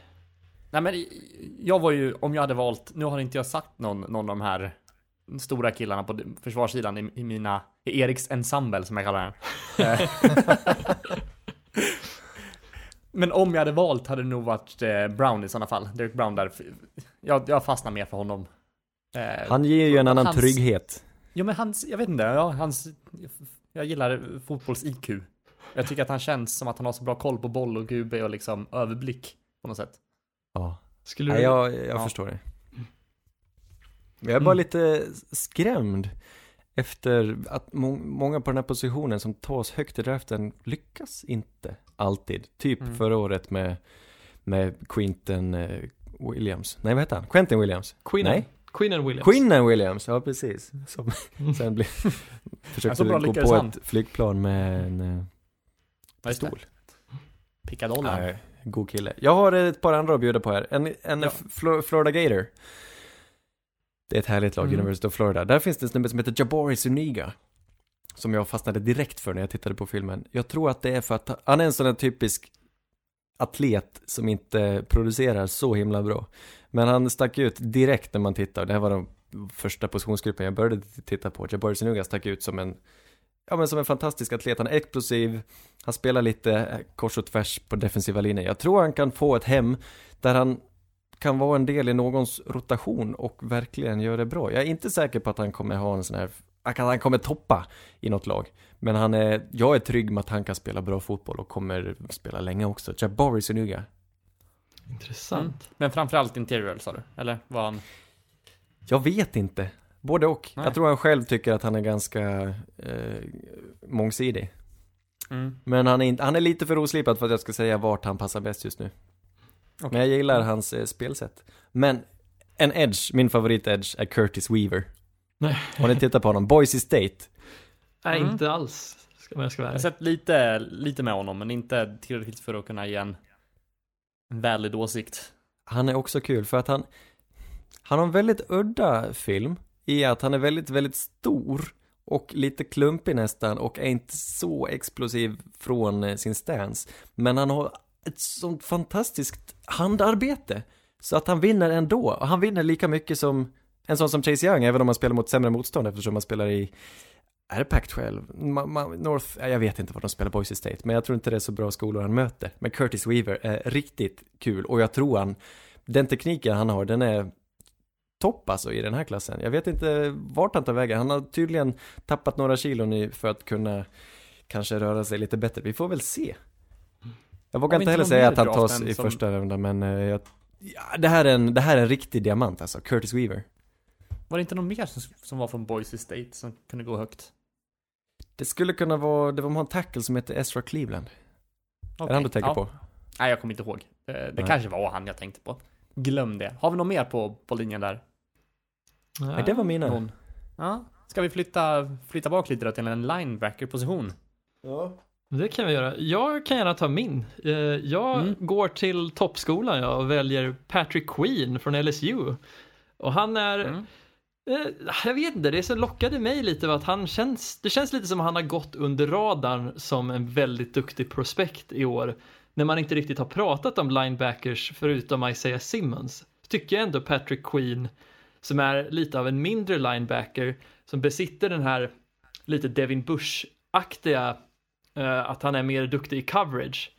Nej men jag var ju, om jag hade valt, nu har inte jag sagt någon, någon av de här stora killarna på försvarssidan i, i mina, i Eriks ensemble som jag kallar den. Eh, men om jag hade valt hade det nog varit eh, Brown i sådana fall. Derek Brown där. Jag, jag fastnar mer för honom. Eh, Han ger ju en annan hans- trygghet. Ja men hans, jag vet inte, ja, hans, jag gillar fotbolls-IQ. Jag tycker att han känns som att han har så bra koll på boll och QB och liksom överblick på något sätt. Ja. Skulle Nej, du... jag, jag Ja. förstår det. Jag är bara Mm. lite skrämd efter att må många på den här positionen som tas högt i draften lyckas inte alltid. Typ Mm. förra året med, med Quinton eh, Williams. Nej, vad heter han? Quentin Williams? Queen, Nej. Queen and Williams. Quinnan Williams, ja precis. Som sen blev, försökte så bra gå på han. ett flygplan med en eh, pistol. Pickadollen. God kille. Jag har ett par andra att bjuda på här. En, en Ja. Flo- Florida Gator. Det är ett härligt lag, Mm. University of Florida. Där finns det en snubbe som heter Jabari Zuniga. Som jag fastnade direkt för när jag tittade på filmen. Jag tror att det är för att han är en sån där typisk atlet som inte producerar så himla bra. Men han stack ut direkt när man tittar. Det här var den första positionsgruppen jag började titta på. Jabari Zuniga stack ut som en Ja men som en fantastisk atlet, han är explosiv, han spelar lite eh, kors och tvärs på defensiva linjen. Jag tror han kan få ett hem där han kan vara en del i någons rotation och verkligen göra det bra. Jag är inte säker på att han kommer ha en sån här, att han kommer toppa i något lag. Men han är, jag är trygg med att han kan spela bra fotboll och kommer spela länge också. Jabari Sunuga. Intressant. Mm. Men framförallt interior sa du? Eller var han? Jag vet inte. Både och. Nej. Jag tror han själv tycker att han är ganska eh, mångsidig. Mm. Men han är, inte, han är lite för oslipad för att jag ska säga vart han passar bäst just nu. Okej. Men jag gillar hans eh, spelsätt. Men en edge, min favorit edge är Curtis Weaver. Nej. Har ni tittat på honom? Boise State. Nej, Mm. inte alls. Ska man ska vara Jag har sett lite, lite med honom, men inte tillräckligt för att kunna ge en, en valid åsikt. Han är också kul för att han, han har en väldigt udda film i att han är väldigt, väldigt stor och lite klumpig nästan och är inte så explosiv från eh, sin stance. Men han har ett sånt fantastiskt handarbete så att han vinner ändå. Och han vinner lika mycket som en sån som Chase Young, även om han spelar mot sämre motstånd eftersom han spelar i är det Pac-12? North, ja, jag vet inte vad de spelar Boise State, men jag tror inte det är så bra skolor han möter. Men Curtis Weaver är riktigt kul och jag tror han, den tekniken han har, den är topp alltså i den här klassen. Jag vet inte vart han tar vägen. Han har tydligen tappat några kilon för att kunna kanske röra sig lite bättre. Vi får väl se. Jag vågar inte heller någon säga att han tas i som- första rundan, men eh, jag, ja, det, här är en, det här är en riktig diamant alltså, Curtis Weaver. Var det inte någon mer som, som var från Boise State som kunde gå högt? Det skulle kunna vara, det var en tackle som heter Ezra Cleveland. Är det han du tänker ja. på? Nej, jag kommer inte ihåg. Det, det Nej. kanske var han jag tänkte på. Glöm det. Har vi något mer på, på linjen där? Nej, det var mina. Någon? Ja. Ska vi flytta, flytta bak lite då till en linebacker-position? Ja. Det kan vi göra. Jag kan gärna ta min. Eh, Jag Mm. går till toppskolan jag och väljer Patrick Queen från LSU. Och han är Mm. Eh, Jag vet inte, det som lockade mig lite var att han känns, det känns lite som att han har gått under radarn som en väldigt duktig prospekt i år. När man inte riktigt har pratat om linebackers förutom Isaiah Simmons. Tycker jag ändå Patrick Queen, som är lite av en mindre linebacker, som besitter den här lite Devin Bush-aktiga, eh, att han är mer duktig i coverage.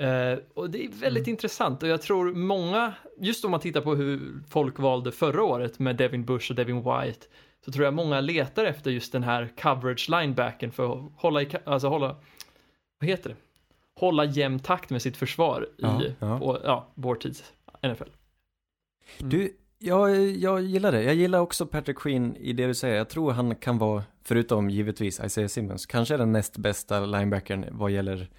Eh, och det är väldigt intressant och jag tror många, just om man tittar på hur folk valde förra året med Devin Bush och Devin White, så tror jag många letar efter just den här coverage linebacken för att hålla, i, alltså hålla, vad heter det? Hålla jämn takt med sitt försvar Ja, i ja. Och, ja, vår tids NFL. Du, Ja, jag gillar det. Jag gillar också Patrick Queen i det du säger. Jag tror han kan vara, förutom givetvis Isaiah Simmons, kanske den näst bästa linebackern vad gäller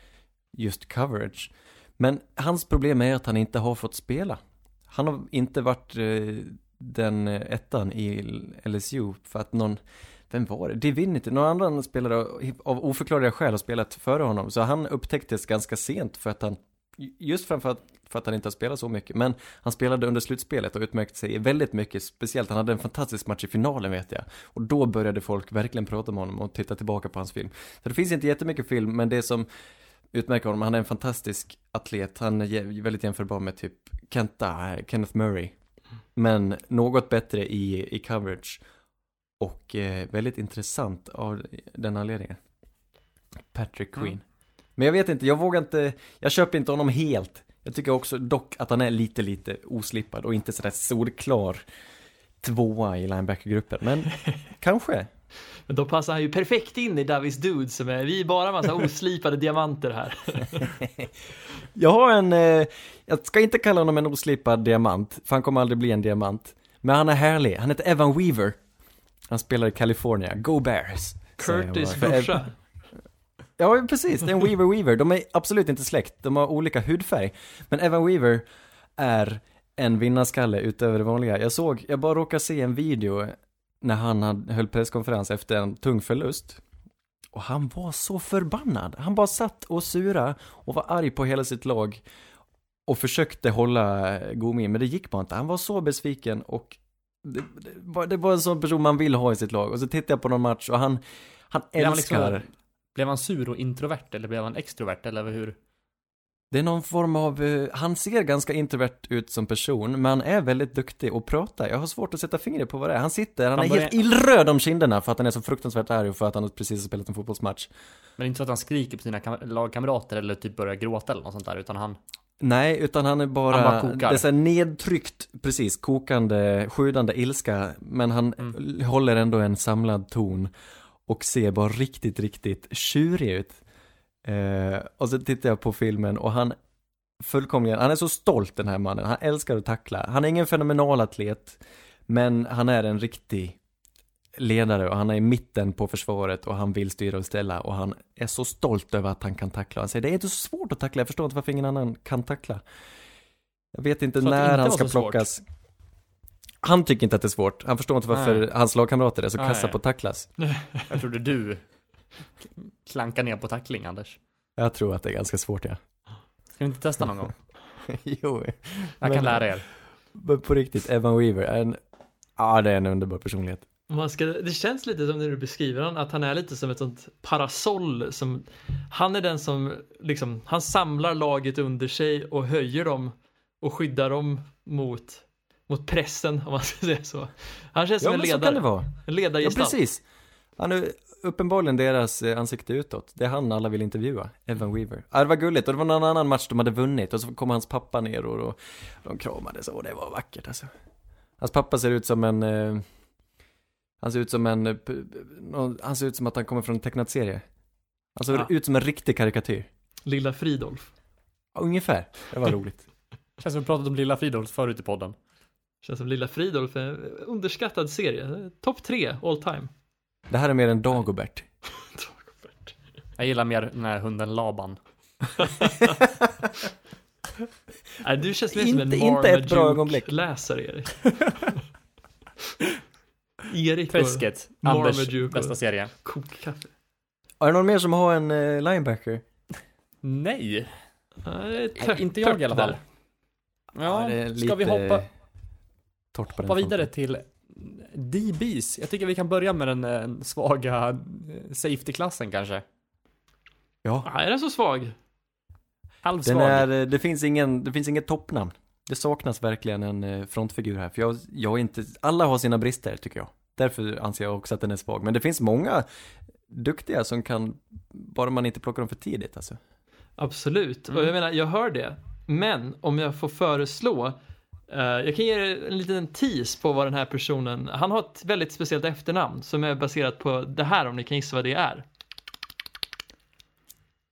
just coverage. Men hans problem är att han inte har fått spela. Han har inte varit eh, den ettan i LSU för att någon, vem var det? Divinity, någon annan spelare av oförklarliga skäl har spelat före honom. Så han upptäcktes ganska sent för att han, just framför att, för att han inte har spelat så mycket. Men han spelade under slutspelet och utmärkte sig väldigt mycket, speciellt han hade en fantastisk match i finalen vet jag. Och då började folk verkligen prata om honom och titta tillbaka på hans film. Så det finns inte jättemycket film, men det som utmärker honom, han är en fantastisk atlet, han är väldigt jämförbar med typ Kenta, Kenneth Murray. Men något bättre i, i coverage. Och eh, väldigt intressant av den anledningen. Patrick Queen. Mm. Men jag vet inte, jag vågar inte, jag köper inte honom helt. Jag tycker också dock att han är lite, lite oslipad och inte sådär solklar tvåa i linebackergruppen. Men kanske. Men då passar han ju perfekt in i Davis Dudes som är, vi är bara massa oslipade diamanter här. Jag har en, eh, jag ska inte kalla honom en oslipad diamant, för han kommer aldrig bli en diamant. Men han är härlig, han heter Evan Weaver. Han spelar i California, Go Bears. Curtis brorsa. Ja, precis, det är en Weaver Weaver. De är absolut inte släkt, de har olika hudfärg. Men Evan Weaver är en vinnarskalle utöver det vanliga. Jag såg, jag bara råkade se en video när han hade, höll presskonferens efter en tung förlust. Och han var så förbannad. Han bara satt och sura och var arg på hela sitt lag. Och försökte hålla god min, men det gick bara inte. Han var så besviken och det, det, var, det var en sån person man vill ha i sitt lag. Och så tittade jag på någon match och han, han Blev han liksom- älskar Blev han sur och introvert eller blev han extrovert eller hur? Det är någon form av, eh, han ser ganska introvert ut som person, men han är väldigt duktig att prata. Jag har svårt att sätta fingret på vad det är. Han sitter, han, Han är börjar- helt illröd om kinderna för att han är så fruktansvärt arg och för att han precis har spelat en fotbollsmatch. Men det är inte så att han skriker på sina kam- lagkamrater eller typ börjar gråta eller något sånt där utan han Nej, utan han är bara, Han bara kokar. det är så här nedtryckt, precis, kokande, sjudande ilska, men han Mm. håller ändå en samlad ton och ser bara riktigt, riktigt tjurig ut. Eh, och så tittar jag på filmen och han fullkomligen, han är så stolt den här mannen, han älskar att tackla. Han är ingen fenomenal atlet, men han är en riktig ledare och han är i mitten på försvaret och han vill styra och ställa och han är så stolt över att han kan tackla. Han säger det är inte så svårt att tackla, jag förstår inte varför ingen annan kan tackla. Jag vet inte när inte han ska så svårt? Han tycker inte att det är svårt, han förstår inte varför Nej. hans lagkamrater är så kassa på att tacklas. Jag trodde du klankar ner på tackling Anders. Jag tror att det är ganska svårt ja. Ska vi inte testa någon gång? jo, Jag Men- kan lära er. men på riktigt, Evan Weaver är en, ja det är en underbar personlighet. Man ska, det känns lite som när du beskriver honom, att han är lite som ett sånt parasoll som, han är den som liksom, han samlar laget under sig och höjer dem och skyddar dem mot, mot pressen om man ska säga så. Han känns Ja som en men så kan ledare, det vara. en Ja ledargestalt. precis. Han är uppenbarligen deras eh, ansikte utåt. Det är han alla vill intervjua, Evan Weaver. Ja, det var gulligt och det var någon annan match de hade vunnit och så kom hans pappa ner och, och de kramades och det var vackert alltså. Hans pappa ser ut som en, eh, han ser ut som en, eh, han ser ut som att han kommer från en tecknad serie. Han ser Ja. ut som en riktig karikatyr. Lilla Fridolf. Ja, Ungefär, det var roligt. Känns som vi pratat om Lilla Fridolf förut i podden. Känns som Lilla Fridolf är en underskattad serie. Topp tre all time. Det här är mer en Dagobert. Jag gillar mer den här hunden Laban. Nej, du känns mer som en Inte- inte ett bra ögonblick. läsare Erik. Erik och Träsket, Anders Marmaduke bästa serie. kokkaffe. Är det någon mer som har en eh, linebacker? Nej, Nej, inte jag i alla fall. Ja, Ja, det är ska vi hoppa, torrt på den hoppa vidare till DBs. Jag tycker vi kan börja med den eh, svaga eh, safety-klassen kanske. Ja. Ja, är den så svag? Halvsvag. Den är, eh, det finns ingen, det finns inget toppnamn. Det saknas verkligen en frontfigur här, för jag, jag är inte, alla har sina brister tycker jag. Därför anser jag också att den är svag. Men det finns många duktiga som kan, bara man inte plockar dem för tidigt alltså. Absolut, Mm. och jag menar, jag hör det. Men om jag får föreslå, jag kan ge er en liten tease på vad den här personen, han har ett väldigt speciellt efternamn som är baserat på det här om ni kan gissa vad det är.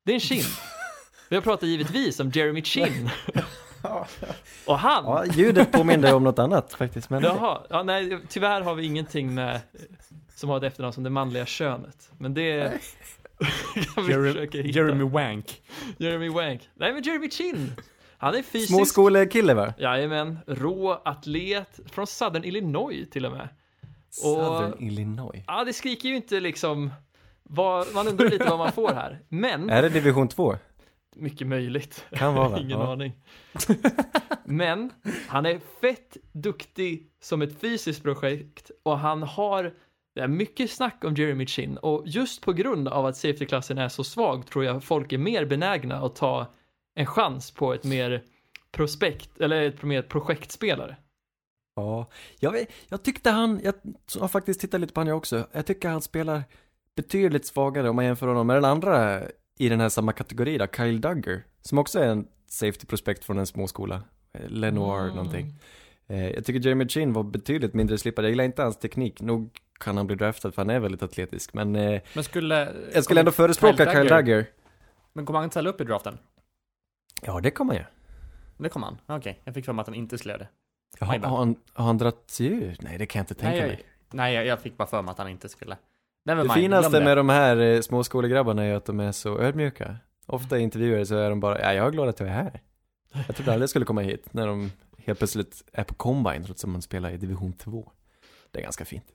Det är en Chin. Vi har pratat givetvis om Jeremy Chin. och han, Ja, ljudet påminner om något annat faktiskt, men jaha, ja, nej, tyvärr har vi ingenting med som har ett efternamn som det manliga könet. Men det kan vi Jeremy. Jeremy Wank. Jeremy Wank. Nej men Jeremy Chin. Han är fysisk. Småskolekille va? Jajamän, rå atlet från Southern Illinois till och med. Southern Illinois. Ja, det skriker ju inte liksom vad, man undrar lite vad man får här. Men, Är det division 2? mycket möjligt. Kan vara va? Ingen Ja. aning. Men, han är fett duktig som ett fysiskt projekt och han har det är mycket snack om Jeremy Chin och just på grund av att safety-klassen är så svag tror jag folk är mer benägna att ta en chans på ett mer prospekt, eller ett mer projektspelare. Ja, jag, vet- jag tyckte han, jag har faktiskt tittat lite på han jag också, jag tycker han spelar betydligt svagare om man jämför honom med den andra i den här samma kategori då, Kyle Duggar, som också är en safety prospect från en småskola, eh, Lenoir Mm. någonting. Eh, jag tycker Jeremy Chin var betydligt mindre slipad, jag gillar inte hans teknik, nog kan han bli draftad för han är väldigt atletisk, men eh, Men skulle... jag skulle ändå förespråka Kyle Duggar. Men kommer han ställa upp i draften? Ja, det kommer jag. Det kommer han? Okej, jag fick för mig att han inte skulle göra det. Har, han, har han dratt sig ur? Nej, det kan jag inte tänka Nej, mig. nej jag, jag fick bara för mig att han inte skulle. Never Det mind, finaste glöm det. med de här eh, småskolegrabbarna är att de är så ödmjuka. Ofta i intervjuer så är de bara, ja jag är glad att jag är här. Jag trodde aldrig jag skulle komma hit när de helt plötsligt är på combine trots att man spelar i division 2. Det är ganska fint.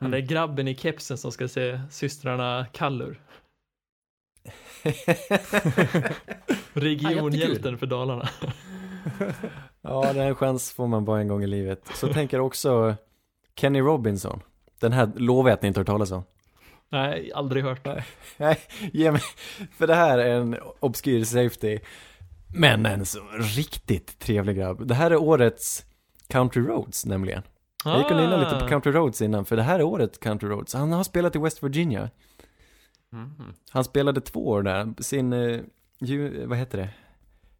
Han är grabben i kepsen som ska se systrarna Kallur. Regionhjälten för Dalarna. ja, den här chans får man bara en gång i livet. Så tänker också Kenny Robinson. Den här lovar jag att ni inte hört talas om. Nej, aldrig hört. Nej, ge mig. För det här är en obskyr safety. Men en så riktigt trevlig grabb. Det här är årets Country Roads nämligen. Jag gick och lyssnade lite på Ah. Country Roads innan, för det här är året Country Roads. Han har spelat i West Virginia. Mhm. Han spelade två år där, sin, eh, ju, vad heter det?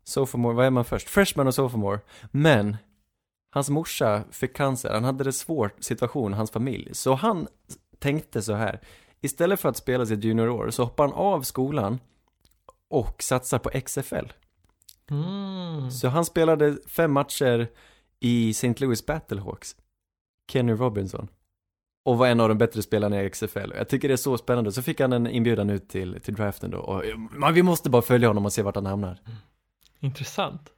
Sophomore, vad är man först? Freshman och sophomore. Men, hans morsa fick cancer, han hade det svårt situation, hans familj. Så han tänkte så här, istället för att spela sitt juniorår så hoppar han av skolan och satsar på XFL. Mm. Så han spelade fem matcher i St. Louis Battlehawks. Kenny Robinson. Och var en av de bättre spelarna i XFL. Jag tycker det är så spännande. Så fick han en inbjudan ut till, till draften då. Och, man, vi måste bara följa honom och se vart han hamnar. Intressant.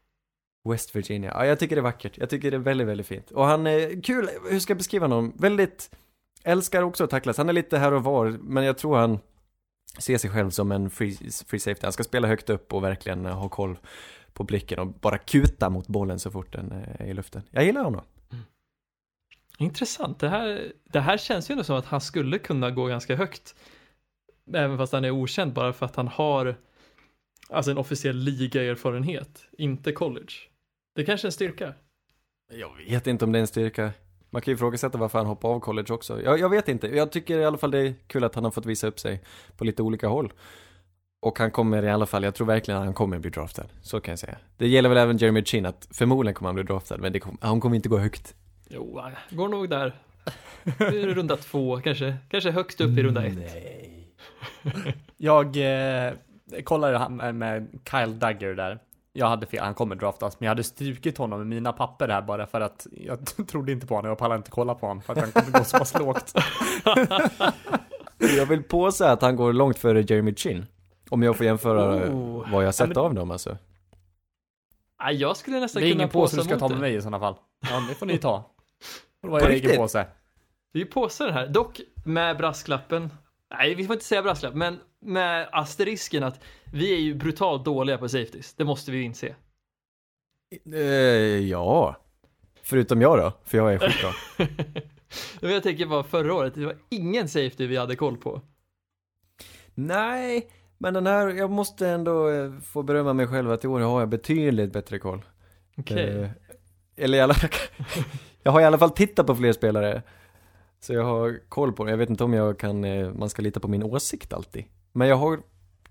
West Virginia. Ja, jag tycker det är vackert. Jag tycker det är väldigt, väldigt fint. Och han är kul, hur ska jag beskriva honom? Väldigt, älskar också att tacklas. Han är lite här och var, men jag tror han ser sig själv som en free, free safety. Han ska spela högt upp och verkligen ha koll på blicken och bara kuta mot bollen så fort den är i luften. Jag gillar honom. Intressant. Det här, det här känns ju ändå som att han skulle kunna gå ganska högt. Även fast han är okänd bara för att han har alltså en officiell ligaerfarenhet, inte college. Det kanske är en styrka. Jag vet inte om det är en styrka. Man kan ju ifrågasätta varför han hoppade av college också. Jag, jag vet inte. Jag tycker i alla fall det är kul att han har fått visa upp sig på lite olika håll. Och han kommer i alla fall, jag tror verkligen att han kommer bli draftad. Så kan jag säga. Det gäller väl även Jeremy Chin att förmodligen kommer han bli draftad, men det kom, han kommer inte gå högt. Jo, går nog där. I runda två, kanske, kanske högst upp i runda ett. Nej. Jag eh, kollade han med- med Kyle Duggar där. Jag hade fel, han kommer draftas, men jag hade strukit honom med mina papper här bara för att jag trodde inte på honom, jag pallade inte kolla på honom för att han kommer gå så pass lågt. Jag vill påstå att han går långt före Jeremy Chin. Om jag får jämföra Oh. vad jag har sett Ja, men- av dem alltså. Jag skulle nästan Det är kunna ingen påse du ska ta det. med mig i sådana fall. Ja, det får ni ta. Det var På egen riktigt? påse. Det är ju påsar här, dock med brasklappen. Nej, vi får inte säga brasklapp, men med asterisken att vi är ju brutalt dåliga på safeties. Det måste vi inse. Eh, ja. Förutom jag då, för jag är skitbra. Men Jag tänker bara förra året, det var ingen safety vi hade koll på. Nej, men den här, jag måste ändå eh, få berömma mig själv att i år har jag betydligt bättre koll. Okej. Eh, eller i alla fall, jag har i alla fall tittat på fler spelare. Så jag har koll på det. Jag vet inte om jag kan, eh, man ska lita på min åsikt alltid. Men jag har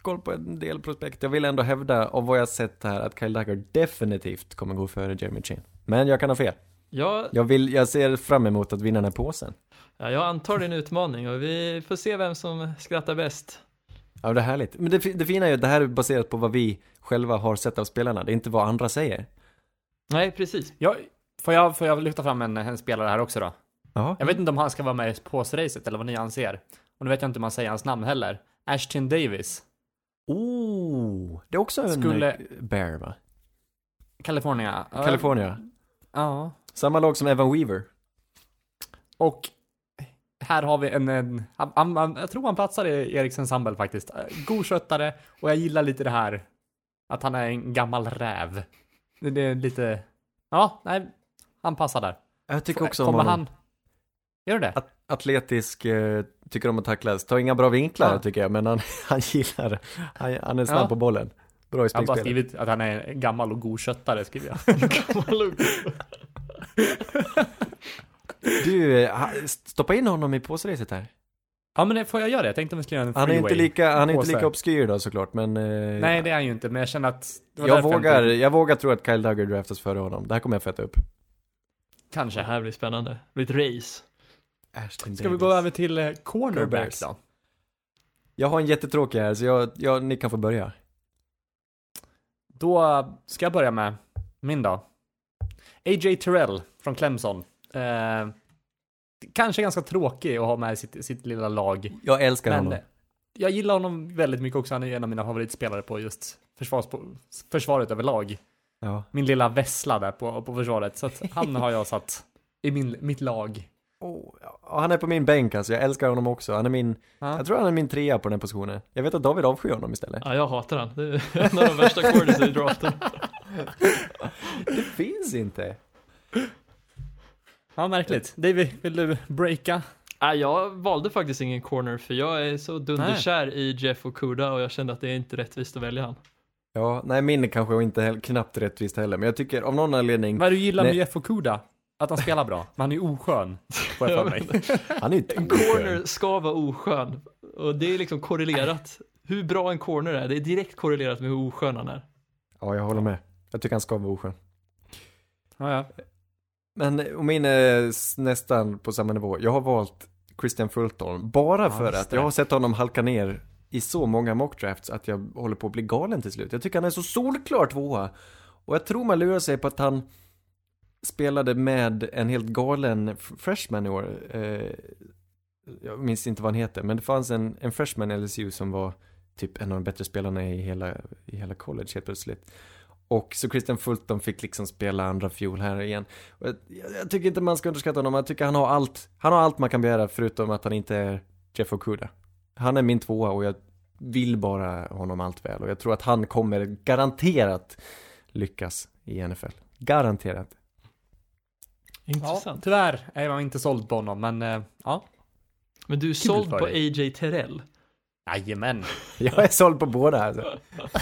koll på en del prospekt. Jag vill ändå hävda, av vad jag sett här, att Kyle Dagger definitivt kommer gå före Jeremy Chin. Men jag kan ha fel. Ja, Jag vill, jag ser fram emot att vinna den här påsen. ja, jag antar en utmaning och vi får se vem som skrattar bäst. Ja, det är härligt. Men det, det fina är ju att det här är baserat på vad vi själva har sett av spelarna. Det är inte vad andra säger. Nej, precis. Jag, får, jag, får jag lyfta fram en, en spelare här också då? Ja. Jag vet inte om han ska vara med i påsracet eller vad ni anser. Och nu vet jag inte hur man säger hans namn heller. Ashton Davis, Oh, det är också en Skulle- bear va? California. Ja, California. Ja. Samma lag som Evan Weaver. Och här har vi en, en han, han, jag tror han platsar i Eriksens Sambel faktiskt. God sköttare och jag gillar lite det här att han är en gammal räv. Det är lite, ja, nej, han passar där. Jag tycker också om Kommer honom. han, gör det? At atletisk, eh, tycker om att tacklas. Tar inga bra vinklar Ja. tycker jag, men han, han gillar, han, han är snabb Ja. på bollen. Bra i Jag har bara skrivit att han är gammal och god köttare, skriver jag. Du, eh, stoppa in honom i påsracet här. Ja men får jag göra det? Jag tänkte om vi skulle göra en Han är freeway. inte lika, han är inte lika obskyr då såklart, men eh, Nej det är han ju inte, men jag känner att jag vågar, jag vågar tro att Kyle Duggar draftas före honom. Det här kommer jag feta upp. Det Kanske. här blir spännande. Det blir ett race. Ashton Ska vi gå över till eh, cornerback Bears. då? Jag har en jättetråkig här, så jag, jag, ni kan få börja. Då ska jag börja med min då. A.J. Terrell från Clemson. Eh, kanske ganska tråkig att ha med sitt, sitt lilla lag. Jag älskar Men honom. eh, jag gillar honom väldigt mycket också. Han är en av mina favoritspelare på just försvars, försvaret överlag. Ja. Min lilla vessla där på, på försvaret. Så att han har jag satt i min, mitt lag. Oh, ja, han är på min bänk alltså, jag älskar honom också. Han är min, Ja. jag tror han är min trea på den här positionen. Jag vet att David avskyr honom istället. Ja, jag hatar han. Det är en av de värsta corners i draften. Det finns inte. Ja, märkligt. David, vill du breaka? Ja, jag valde faktiskt ingen corner för jag är så dunderkär i Jeff Okuda och jag kände att det är inte rättvist att välja han. Ja, nej min är kanske inte heller, knappt rättvist heller, men jag tycker av någon anledning, Vad du gillar med Nej. Jeff Okuda? Att han spelar bra, men han är oskön. Får jag för mig. han är ju En inte corner ska vara oskön och det är liksom korrelerat. Hur bra en corner är, det är direkt korrelerat med hur oskön han är. Ja, jag håller med. Jag tycker han ska vara oskön. Ja, ja. Men och min är nästan på samma nivå. Jag har valt Christian Fulton bara Ja, för visst att jag har sett honom halka ner i så många mockdrafts att jag håller på att bli galen till slut. Jag tycker han är så solklar tvåa. Och jag tror man lurar sig på att han spelade med en helt galen freshman i år. Eh, jag minns inte vad han heter, men det fanns en, en freshman i LSU som var typ en av de bättre spelarna i hela, i hela college helt plötsligt. Och så Christian Fulton fick liksom spela andra fjol här igen. Och jag, jag tycker inte man ska underskatta honom, jag tycker han har allt, han har allt man kan begära förutom att han inte är Jeff Okuda. Han är min tvåa och jag vill bara honom allt väl och jag tror att han kommer garanterat lyckas i NFL. Garanterat. ja, Intressant. tyvärr är jag inte såld på honom, men eh, ja. Men du är såld för på. AJ Terrell. Jajamän. Jag är såld på båda alltså.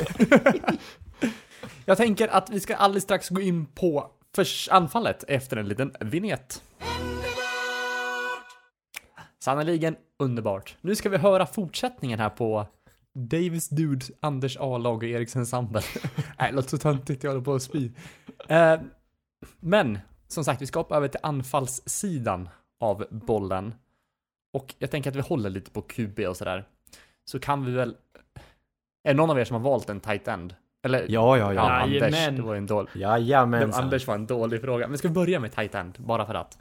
Jag tänker att vi ska alldeles strax gå in på anfallet efter en liten vignett. Sannerligen underbart. Nu ska vi höra fortsättningen här på Davis Dude, Anders A-lag och Eriksen Sambel. Nej, låter så töntigt, jag håller på att spy. Eh, men, som sagt, vi ska hoppa över till anfallssidan av bollen. Och jag tänker att vi håller lite på QB och sådär. Så kan vi väl... Är det någon av er som har valt en tight end? Eller? Ja, ja, Ja, ja. Anders. Jajamän. Det var ju en dålig... Jajamensan. Anders var en dålig fråga. Men ska vi börja med tight end? Bara för att.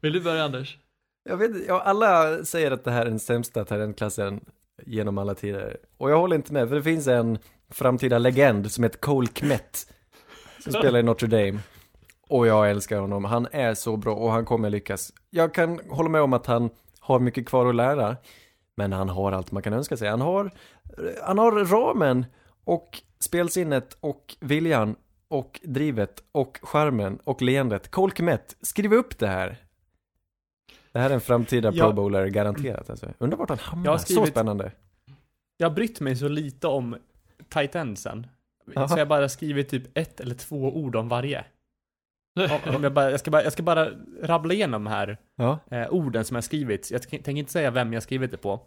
Vill du börja Anders? Jag vet ja, alla säger att det här är den sämsta talentklassen genom alla tider. Och jag håller inte med, för det finns en framtida legend som heter Cole Kmet. Som spelar i Notre Dame. Och jag älskar honom, han är så bra och han kommer lyckas. Jag kan hålla med om att han har mycket kvar att lära. Men han har allt man kan önska sig. Han har, han har ramen och spelsinnet och viljan och drivet och charmen och leendet. Cole Kmet, skriv upp det här. Det här är en framtida Ja. pro bowler garanterat alltså. Undrar vart han hamnar. Jag har Så skrivit- spännande. Jag har brytt mig så lite om tight endsen. Jaha. Så jag bara skrivit typ ett eller två ord om varje. Om jag, bara, jag, ska bara, jag ska bara rabbla igenom här Ja. eh, orden som jag skrivit. Jag tänker inte säga vem jag skrivit det på.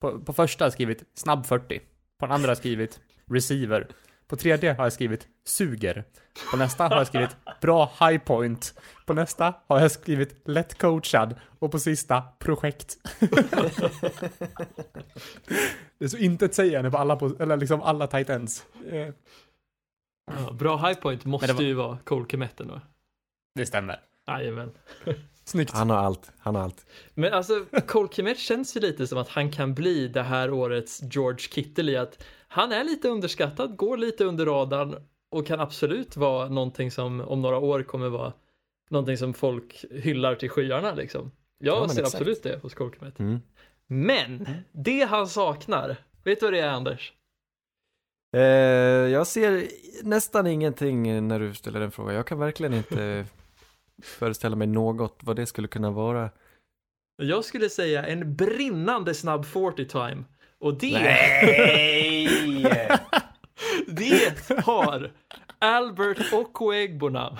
på. På första har jag skrivit snabb 40. På den andra har jag skrivit receiver. På tredje har jag skrivit suger. På nästa har jag skrivit bra high point. På nästa har jag skrivit lätt coachad. Och på sista projekt. det är så intetsägande på alla, eller liksom alla tight ends. Ja, bra high point måste var- ju vara Cole Kemetten då. Det stämmer. Jajamän. Snyggt. Han har allt. Han har allt. Men alltså, Cole Kmet känns ju lite som att han kan bli det här årets George Kittle i att han är lite underskattad, går lite under radarn och kan absolut vara någonting som om några år kommer vara någonting som folk hyllar till skyarna liksom. Jag Ja, ser exakt. absolut det hos Cole Kmet. Mm. Men, det han saknar, vet du vad det är Anders? Eh, jag ser nästan ingenting när du ställer den frågan. Jag kan verkligen inte föreställa mig något vad det skulle kunna vara. Jag skulle säga en brinnande snabb 40 time. Och det, Nej! det har Albert Okwuegbona.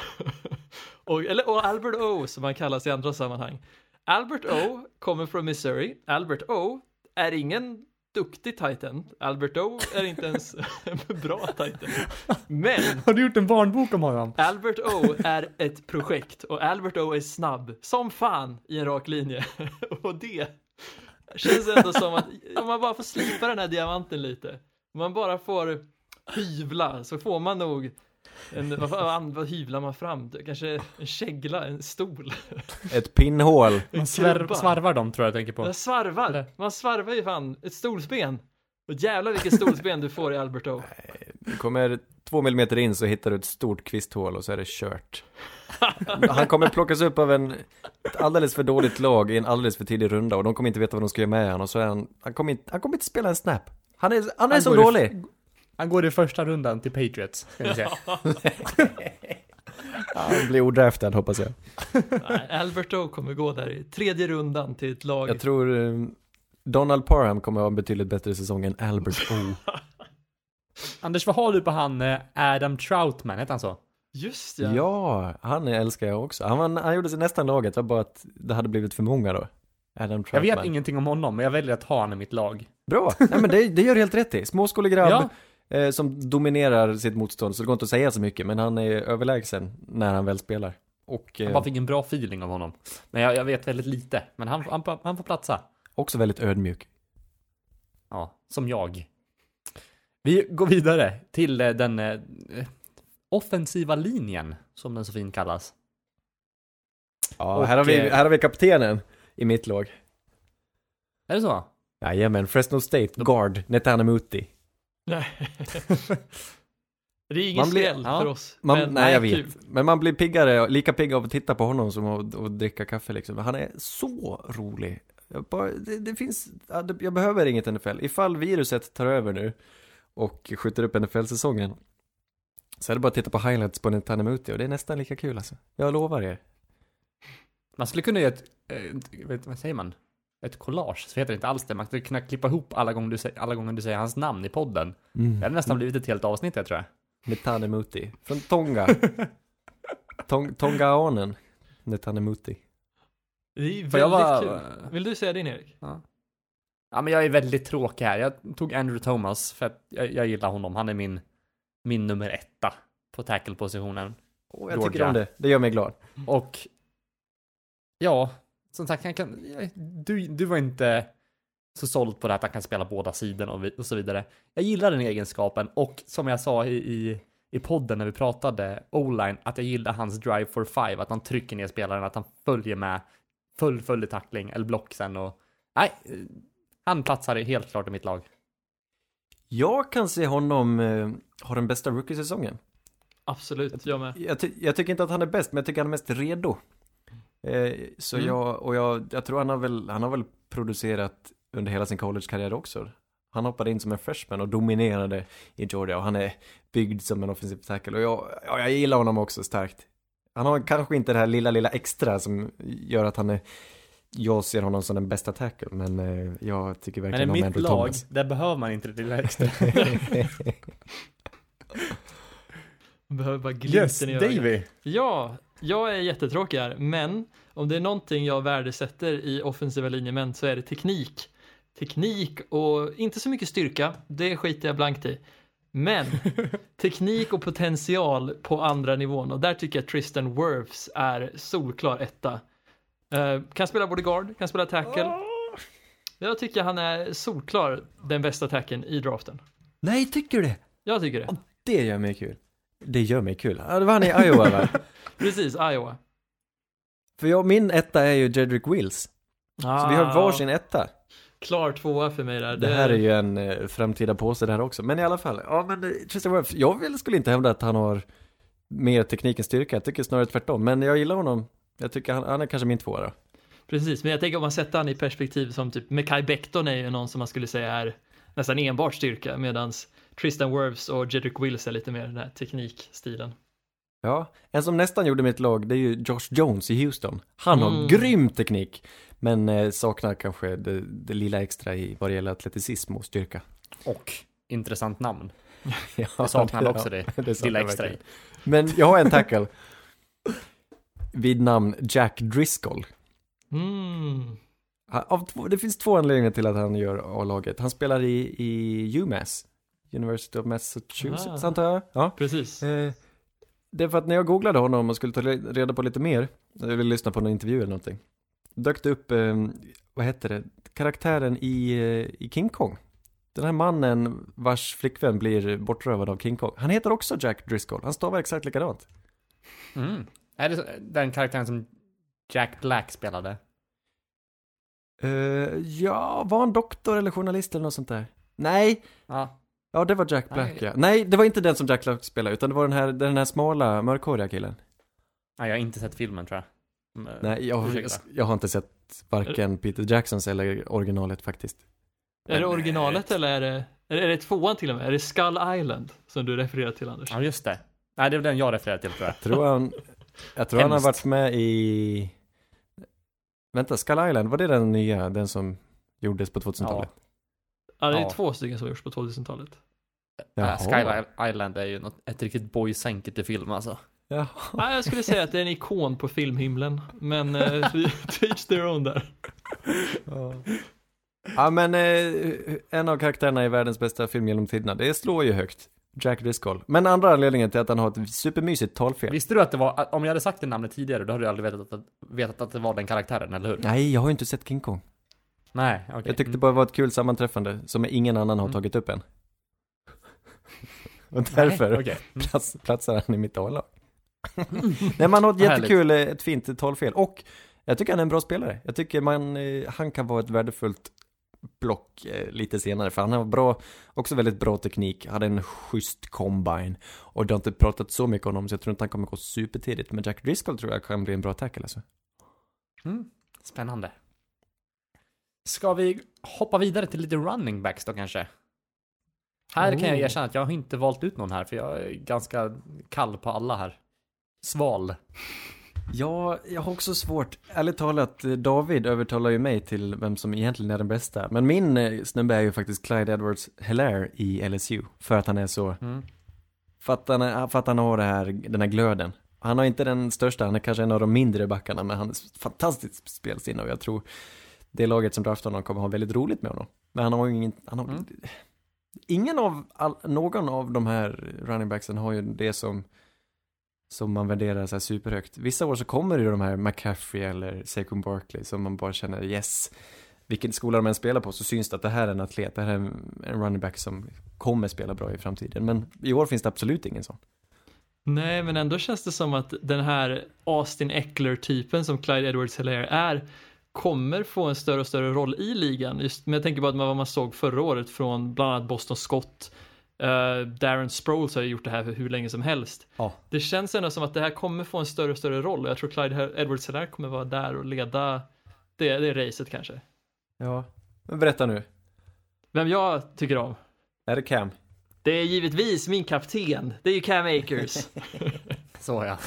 och, eller och Albert O som han kallas i andra sammanhang. Albert O kommer från Missouri. Albert O är ingen duktig titan. Albert O är inte ens en bra titan. Men Har du gjort en barnbok om honom? Albert O är ett projekt och Albert O är snabb som fan i en rak linje. Och det känns ändå som att om man bara får slipa den här diamanten lite, om man bara får hyvla så får man nog en, vad, fan- vad hyvlar man fram? Kanske en kägla, en stol, Ett pinnhål. Man svär, svarvar dem tror jag jag tänker på. Man svarvar, Eller? man svarvar ju fan ett stolsben. Och jävlar vilket stolsben du får i Albert O. Du kommer två millimeter in så hittar du ett stort kvisthål och så är det kört. Han kommer plockas upp av en, ett alldeles för dåligt lag i en alldeles för tidig runda och de kommer inte veta vad de ska göra med honom och så är han, han kommer inte, han kommer inte spela en snap. Han är, han är Han så dålig. Han går i första rundan till Patriots, ska ni säga. Han blir odraftad hoppas jag. Nej, Albert O kommer gå där i tredje rundan till ett lag. Jag tror eh, Donald Parham kommer ha en betydligt bättre säsong än Albert O. Anders, vad har du på han eh, Adam Troutman, heter han så? Just ja. Ja, han älskar jag också. Han, var, han gjorde sig nästan laget, det var bara att det hade blivit för många då. Adam Jag Troutman. vet ingenting om honom, men jag väljer att ha honom i mitt lag. Bra, nej men det, det gör du helt rätt i. Småskålig grabb Ja, eh, som dominerar sitt motstånd, så det går inte att säga så mycket, men han är överlägsen när han väl spelar. Och eh, bara fick en bra feeling av honom. Men jag, jag vet väldigt lite, men han, han, han får platsa. också väldigt ödmjuk. Ja, som jag. Vi går vidare till eh, den eh, offensiva linjen, som den så fint kallas. Ja, Och, här, har vi, eh, här har vi kaptenen i mitt lag. Är det så? Jajamän, Fresno State, guard, Netanamuti. Nej. det är ingen Man blir- spel ja. för oss. Man, men nej, jag kul. vet. Men man blir piggare, lika pigg av att titta på honom som att, att dricka kaffe liksom. Han är så rolig. Jag, bara, det, det finns, jag behöver inget NFL. Ifall viruset tar över nu och skjuter upp NFL-säsongen så är det bara att titta på highlights på Netanamuti och det är nästan lika kul alltså. Jag lovar er. Man skulle kunna göra ett, eh, vet, vad säger man? Ett collage, så heter det inte alls det. Man skulle kunna klippa ihop alla gånger du, säger- alla gånger du säger hans namn i podden. Det hade nästan blivit ett helt avsnitt, jag tror jag. Netanamuti. Från Tonga. Tong, Tongaanen. Netanamuti. Det är väldigt var... kul. Vill du säga din Erik? Ja, men jag är väldigt tråkig här. Jag tog Andrew Thomas för att jag, jag gillar honom. Han är min, min nummer etta på tackle-positionen. Åh, jag tycker Georgia. om det. Det gör mig glad. Och ja, som sagt, han kan, du, du var inte så såld på det att han kan spela båda sidorna och, vi- och så vidare. Jag gillar den egenskapen och som jag sa i, i, i podden när vi pratade o-line, att jag gillar hans drive for five, att han trycker ner spelaren, att han följer med fullföljd tackling eller block sen och nej, han platsar helt klart i mitt lag. Jag kan se honom eh, ha den bästa rookie-säsongen. Absolut, jag med. Jag, ty- jag tycker inte att han är bäst, men jag tycker han är mest redo. Eh, så Mm. jag, och jag, jag tror han har väl, han har väl producerat under hela sin college-karriär också. Han hoppade in som en freshman och dominerade i Georgia och han är byggd som en offensiv tackle och jag, ja, jag gillar honom också starkt. Han har kanske inte det här lilla, lilla extra som gör att han är jag ser honom som den bästa tackle, men eh, jag tycker Men i verkligen om mitt Andrew lag, Thomas. där behöver man inte det lilla extra. Behöver bara glimten yes, i ögat. Davy. Ja, jag är jättetråkig här, men om det är någonting jag värdesätter i offensiva linjemän så är det teknik. Teknik och inte så mycket styrka, det skiter jag blankt i. Men teknik och potential på andra nivån och där tycker jag Tristan Wirfs är solklar etta. Eh, kan spela både guard, kan spela tackle. Jag tycker han är solklar den bästa tacken i draften. Nej, tycker du det? Jag tycker det. Det gör mig kul. Det gör mig kul. Ja, det var han i Iowa va? Precis, Iowa. För jag, min etta är ju Jedrick Wills. Så vi har varsin etta. Klar tvåa för mig där. Det här är ju en eh, framtida påse det här också. Men i alla fall, ja men eh, Tristan Wirfs, jag vill, skulle inte hävda att han har mer teknik än styrka. Jag tycker snarare tvärtom. Men jag gillar honom. Jag tycker han, han är kanske min tvåa då. Precis, men jag tänker om man sätter han i perspektiv som typ Mekai Becton är ju någon som man skulle säga är nästan enbart styrka medan Tristan Wirfs och Jedrick Wills är lite mer den här teknikstilen. Ja, en som nästan gjorde mitt lag, det är ju Josh Jones i Houston. Han har Mm. grym teknik, men eh, saknar kanske det, det lilla extra i vad det gäller atleticism och styrka. Och intressant namn. Ja, Jag saknar det- också det. det saknar Lilla extra i. Men jag har en tackle. vid namn Jack Driscoll. Mm. Han- Av två, det finns två anledningar till att han gör A-laget. Han spelar i, i UMass, University of Massachusetts Ah. antar jag. Ja. Precis. Eh, det är för att när jag googlade honom och skulle ta re- reda på lite mer, ville lyssna på någon intervju eller någonting, dök det upp, eh, vad heter det, karaktären i, eh, i King Kong. Den här mannen vars flickvän blir bortrövad av King Kong. Han heter också Jack Driscoll, han stavar exakt likadant. Mm. Är det den karaktären som Jack Black spelade? Eh, ja, var han doktor eller journalist eller något sånt där? Nej, Ja. Ja det var Jack Black Nej. ja. Nej, det var inte den som Jack Black spelade, utan det var den här, den här smala, mörkhåriga killen. Nej, jag har inte sett filmen tror jag. Men, Nej, jag, jag har inte sett varken Peter Jacksons eller originalet faktiskt. Är det Men, originalet eh, eller är det, är det, är det tvåan till och med? Är det Skull Island som du refererar till Anders? Ja, just det. Nej, det är den jag refererar till tror jag. Tror han, jag tror han har varit med i... Vänta, Skull Island, var det den nya, den som gjordes på 2000-talet? Ja, det är Ja. två stycken som har gjorts på 2000-talet. Äh, Sky Island är ju något, ett riktigt boysänke till film alltså. Ja. Ja, jag skulle säga att det är en ikon på filmhimlen, men eh, vi teach their own där. ja, men eh, en av karaktärerna i världens bästa film genom tiderna, det slår ju högt. Jack Driscoll. Men andra anledningen till att han har ett supermysigt talfel. Visste du att det var, om jag hade sagt det namnet tidigare, då hade du aldrig vetat att, vetat att det var den karaktären, eller hur? Nej, jag har ju inte sett King Kong. Nej, okej. Jag tyckte det bara var ett kul sammanträffande som ingen annan har Mm. tagit upp än. Och Nej, därför okej. Mm. plats, platsar han i mitt A-lag. Nej, man har ett jättekul, eh, ett fint talfel. Och jag tycker han är en bra spelare. Jag tycker man, eh, han kan vara ett värdefullt block eh, lite senare. För han har bra, också väldigt bra teknik. Hade en schysst combine. Och det har inte pratat så mycket om honom så jag tror inte han kommer gå supertidigt. Men Jack Driscoll tror jag kan bli en bra tackle alltså. Mm. Spännande. Ska vi hoppa vidare till lite running backs då kanske? Här kan jag Oh. erkänna att jag har inte valt ut någon här, för jag är ganska kall på alla här. Sval. Ja, jag har också svårt. Ärligt talat, David övertalar ju mig till vem som egentligen är den bästa. Men min eh, snubbe är ju faktiskt Clyde Edwards Hilaire i LSU. För att han är så, Mm. för att han, är, för att han har det här, den här glöden. Han har inte den största, han är kanske en av de mindre backarna, men han är fantastiskt spelsinne och jag tror det laget som draftar honom kommer ha väldigt roligt med honom. Men han har ju ingen, han har, Mm. ingen av, all, någon av de här running backsen har ju det som som man värderar så här superhögt. Vissa år så kommer det ju de här McCaffrey eller Saquon Barkley som man bara känner yes. Vilken skola de än spelar på så syns det att det här är en atlet, det här är en, en running back som kommer spela bra i framtiden. Men i år finns det absolut ingen sån. Nej, men ändå känns det som att den här Austin Eckler-typen som Clyde edwards hilaire är kommer få en större och större roll i ligan. Just, men jag tänker bara på vad man såg förra året från bland annat Boston Scott. Uh, Darren Sproles har ju gjort det här för hur länge som helst. Ja. Det känns ändå som att det här kommer få en större och större roll och jag tror Clyde edwards hilaire kommer vara där och leda det, det racet kanske. Ja. Men berätta nu. Vem jag tycker om? Är det Cam? Det är givetvis min kapten. Det är ju Cam Akers. Så ja.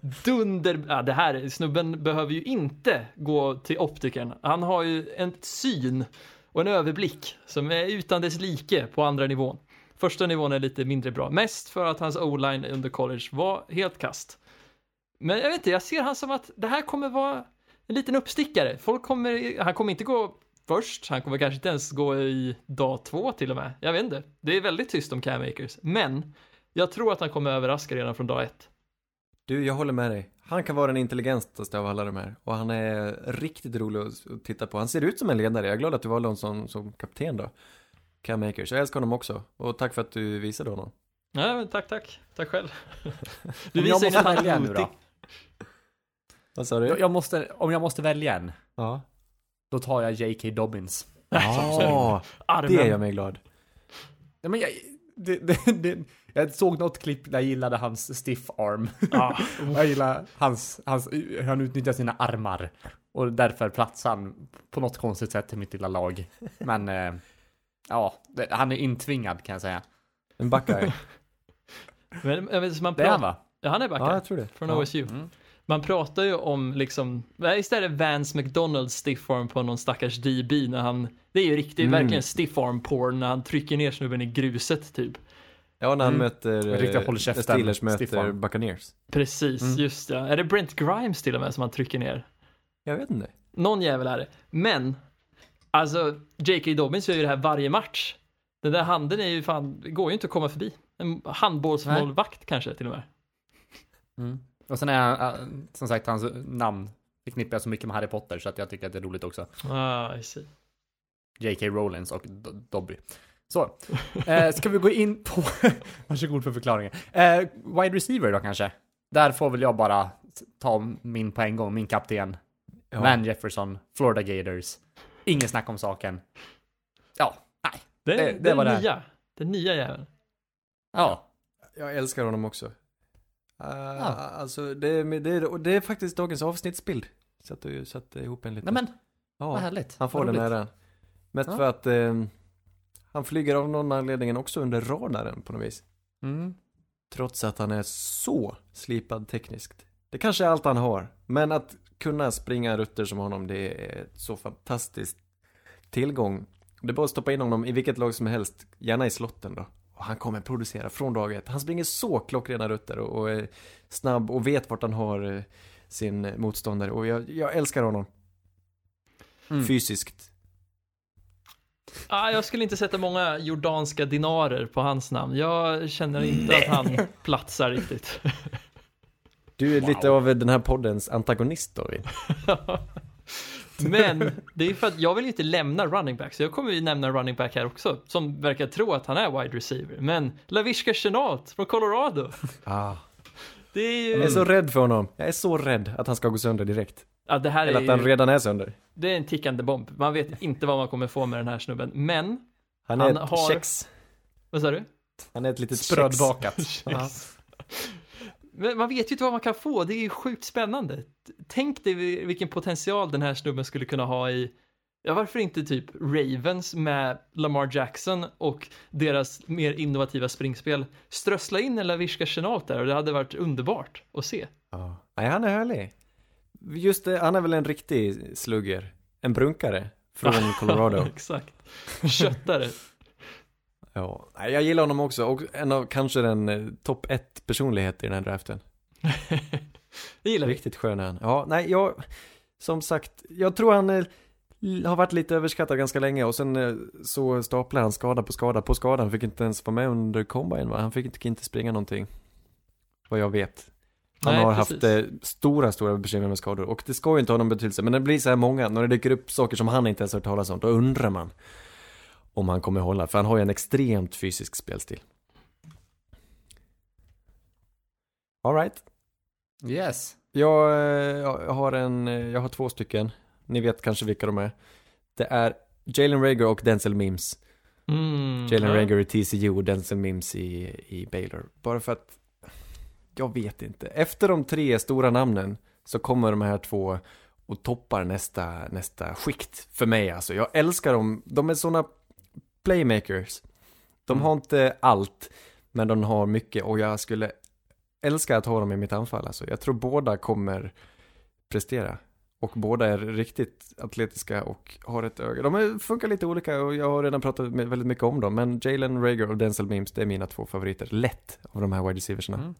Dunder, ja det här, snubben behöver ju inte gå till optikern. Han har ju en syn och en överblick som är utan dess like på andra nivån. Första nivån är lite mindre bra, mest för att hans o-line under college var helt kast. Men jag vet inte, jag ser han som att det här kommer vara en liten uppstickare. Folk kommer, han kommer inte gå först, han kommer kanske inte ens gå i dag två till och med. Jag vet inte, det är väldigt tyst om Cam Akers, men jag tror att han kommer överraska redan från dag ett. Du, jag håller med dig. Han kan vara den intelligentaste av alla de här. Och han är riktigt rolig att titta på. Han ser ut som en ledare. Jag är glad att du valde honom som, som kapten då. Cam Akers. Jag älskar honom också. Och tack för att du visade honom. Ja, men tack, tack. Tack själv. Du visar jag ju måste välja nu då. Vad sa du? Jag, jag måste, om jag måste välja en, Ja. då tar jag J.K. Dobbins. Ja, det gör mig glad. Ja, men jag, det, det, det, jag såg något klipp där jag gillade hans stiff arm. Ja. jag gillar hans, hans, hur han utnyttjar sina armar. Och därför platsar han på något konstigt sätt i mitt lilla lag. Men, eh, ja, det, han är intvingad kan jag säga. En backar. Men vet, man Det är han pratar, va? ja, han är backar. ja, jag tror det. Från ja. OSU. Mm. Man pratar ju om liksom, istället Vance McDonalds stiff arm på någon stackars DB när han, det är ju riktigt, Mm. verkligen stiff arm porn när han trycker ner snubben i gruset typ. Ja, när han Mm. möter, Riktigt eh, Steelers möter arm. Buccaneers. Precis, Mm. just ja. Är det Brent Grimes till och med som han trycker ner? Jag vet inte. Någon jävel är det. Men, alltså, J.K. Dobbins gör ju det här varje match. Den där handen är ju fan, det går ju inte att komma förbi. En handbollsmålvakt kanske till och med. Mm. Och sen är han, äh, som sagt, hans namn förknippar jag så mycket med Harry Potter så att jag tycker att det är roligt också. Ah, I see. J.K. Rowlands och Dobby. Så, eh, ska vi gå in på, varsågod för förklaringen. Eh, wide receiver då kanske? Där får väl jag bara ta min på en gång, min kapten. Ja. Van Jefferson, Florida Gators. Ingen snack om saken. Ja, nej. Det, Det- det, det var det. nya. Den nya jäveln. Ja, Jag älskar honom också. Uh, Alltså, det, är- det, det är faktiskt dagens avsnittsbild. Så att du satte ihop en liten. nej men, vad ja, härligt. han får Vad den äran. Mest Ja. för att eh, han flyger av någon anledning också under radaren på något vis. Mm. Trots att han är så slipad tekniskt. Det kanske är allt han har. Men att kunna springa rutter som honom, det är så fantastiskt tillgång. Det är bara att stoppa in honom i vilket lag som helst, gärna i slotten då. Och han kommer producera från dag ett. Han springer så klockrena rutter och, och är snabb och vet vart han har eh, sin motståndare. Och jag, jag älskar honom. Mm. Fysiskt. Ah, jag skulle inte sätta många jordanska dinarer på hans namn. Jag känner inte att han platsar riktigt. Du är lite av den här poddens antagonist då. Men det är för att jag vill inte lämna running back, så jag kommer ju nämna running back här också, som verkar tro att han är wide receiver. Men Lavishka Chenault från Colorado, Ah. det är Jag ju... är så rädd för honom. Jag är så rädd att han ska gå sönder direkt. Ja, det här Eller är att han ju... redan är sönder. Det är en tickande bomb. Man vet inte vad man kommer få med den här snubben. Men, Han är Han ett har- kex. vad sa du? Han är ett litet. Sprödbakat. Men man vet ju inte vad man kan få, det är ju sjukt spännande. Tänk dig vilken potential den här snubben skulle kunna ha i, ja varför inte typ Ravens med Lamar Jackson och deras mer innovativa springspel. Strössla in en Lavishka Chenault där och det hade varit underbart att se. Ja. Nej, han är härlig. Just det, han är väl en riktig slugger. En brunkare från Colorado. Exakt. Köttare. ja. Jag gillar honom också och en av kanske den eh, topp ett personlighet i den här draften. Det gillar. Riktigt skön är han. Ja, nej, jag, som sagt, jag tror han eh, har varit lite överskattad ganska länge och sen eh, så staplar han skada på skada på skada. Han fick inte ens vara med under combine va? Han fick inte, inte springa någonting. Vad jag vet. Han Nej, har precis. haft eh, stora, stora bekymmer med skador och det ska ju inte ha någon betydelse. Men det blir så här många, när det dyker upp saker som han inte ens har hört talas om, då undrar man om han kommer hålla. För han har ju en extremt fysisk spelstil. Alright. Yes. Jag, eh, jag har en, eh, jag har två stycken. Ni vet kanske vilka de är. Det är Jalen Rager och Denzel Mims. Mm, Jalen ja. Rager i TCU och Denzel Mims i, i Baylor. Bara för att, jag vet inte. Efter de tre stora namnen så kommer de här två och toppar nästa, nästa skikt för mig alltså. Jag älskar dem. De är sådana playmakers. De Mm. har inte allt, men de har mycket och jag skulle älskar att ha dem i mitt anfall alltså. Jag tror båda kommer prestera. Och båda är riktigt atletiska och har ett öga. De funkar lite olika och jag har redan pratat väldigt mycket om dem. Men Jalen Rager och Denzel Mims, det är mina två favoriter. Lätt av de här wide receiversna. Mm.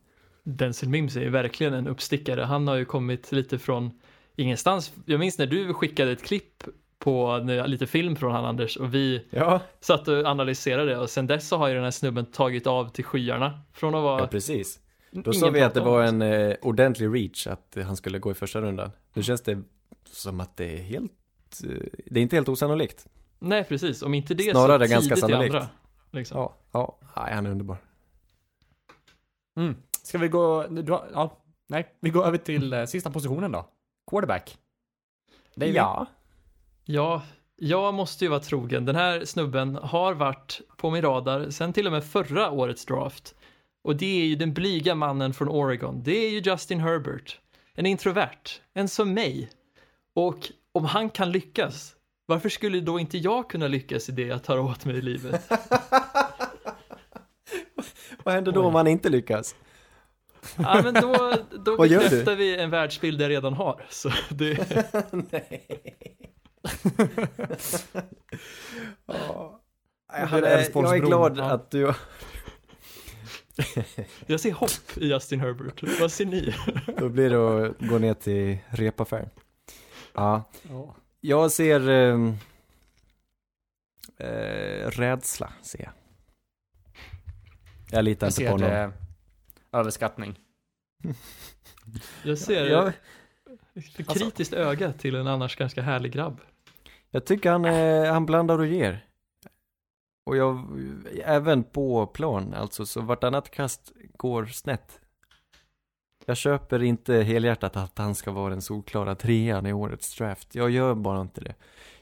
Denzel Mims är ju verkligen en uppstickare. Han har ju kommit lite från ingenstans. Jag minns när du skickade ett klipp på lite film från han Anders och vi Ja, satt och analyserade det och sen dess så har ju den här snubben tagit av till skyarna. Från att vara ja precis. Då sa vi att det var en eh, ordentlig reach att han skulle gå i första rundan. Nu känns det som att det är helt, eh, det är inte helt osannolikt. Nej precis, om inte det Snarare så ganska tidigt i sannolikt. andra. Liksom. Ja, ja, nej, han är underbar. Mm. Ska vi gå, du har, ja, nej, vi går över till eh, sista positionen då. Quarterback. David. Ja. Ja, jag måste ju vara trogen. Den här snubben har varit på min radar sen till och med förra årets draft. Och det är ju den blyga mannen från Oregon. Det är ju Justin Herbert. En introvert. En som mig. Och om han kan lyckas, varför skulle då inte jag kunna lyckas i det jag tar åt mig i livet? Vad händer då Oj. om han inte lyckas? Ja, men då, då Vad bekräftar vi en världsbild jag redan har. Så det, Ja. Det Han blir är, jag är glad Ja. att du, jag ser hopp i Justin Herbert. Vad ser ni? då blir det att gå ner till repaffär. Ja, Ja. jag ser eh, eh, rädsla, ser jag. Jag litar Jag inte på honom. eh, överskattning. Jag ser Jag, ett kritiskt öga till en annars ganska härlig grabb. jag tycker han, eh, han blandar och ger. Och jag, även på plan, alltså, så vartannat kast går snett. Jag köper inte helhjärtat att han ska vara den solklara trean i årets draft. Jag gör bara inte det.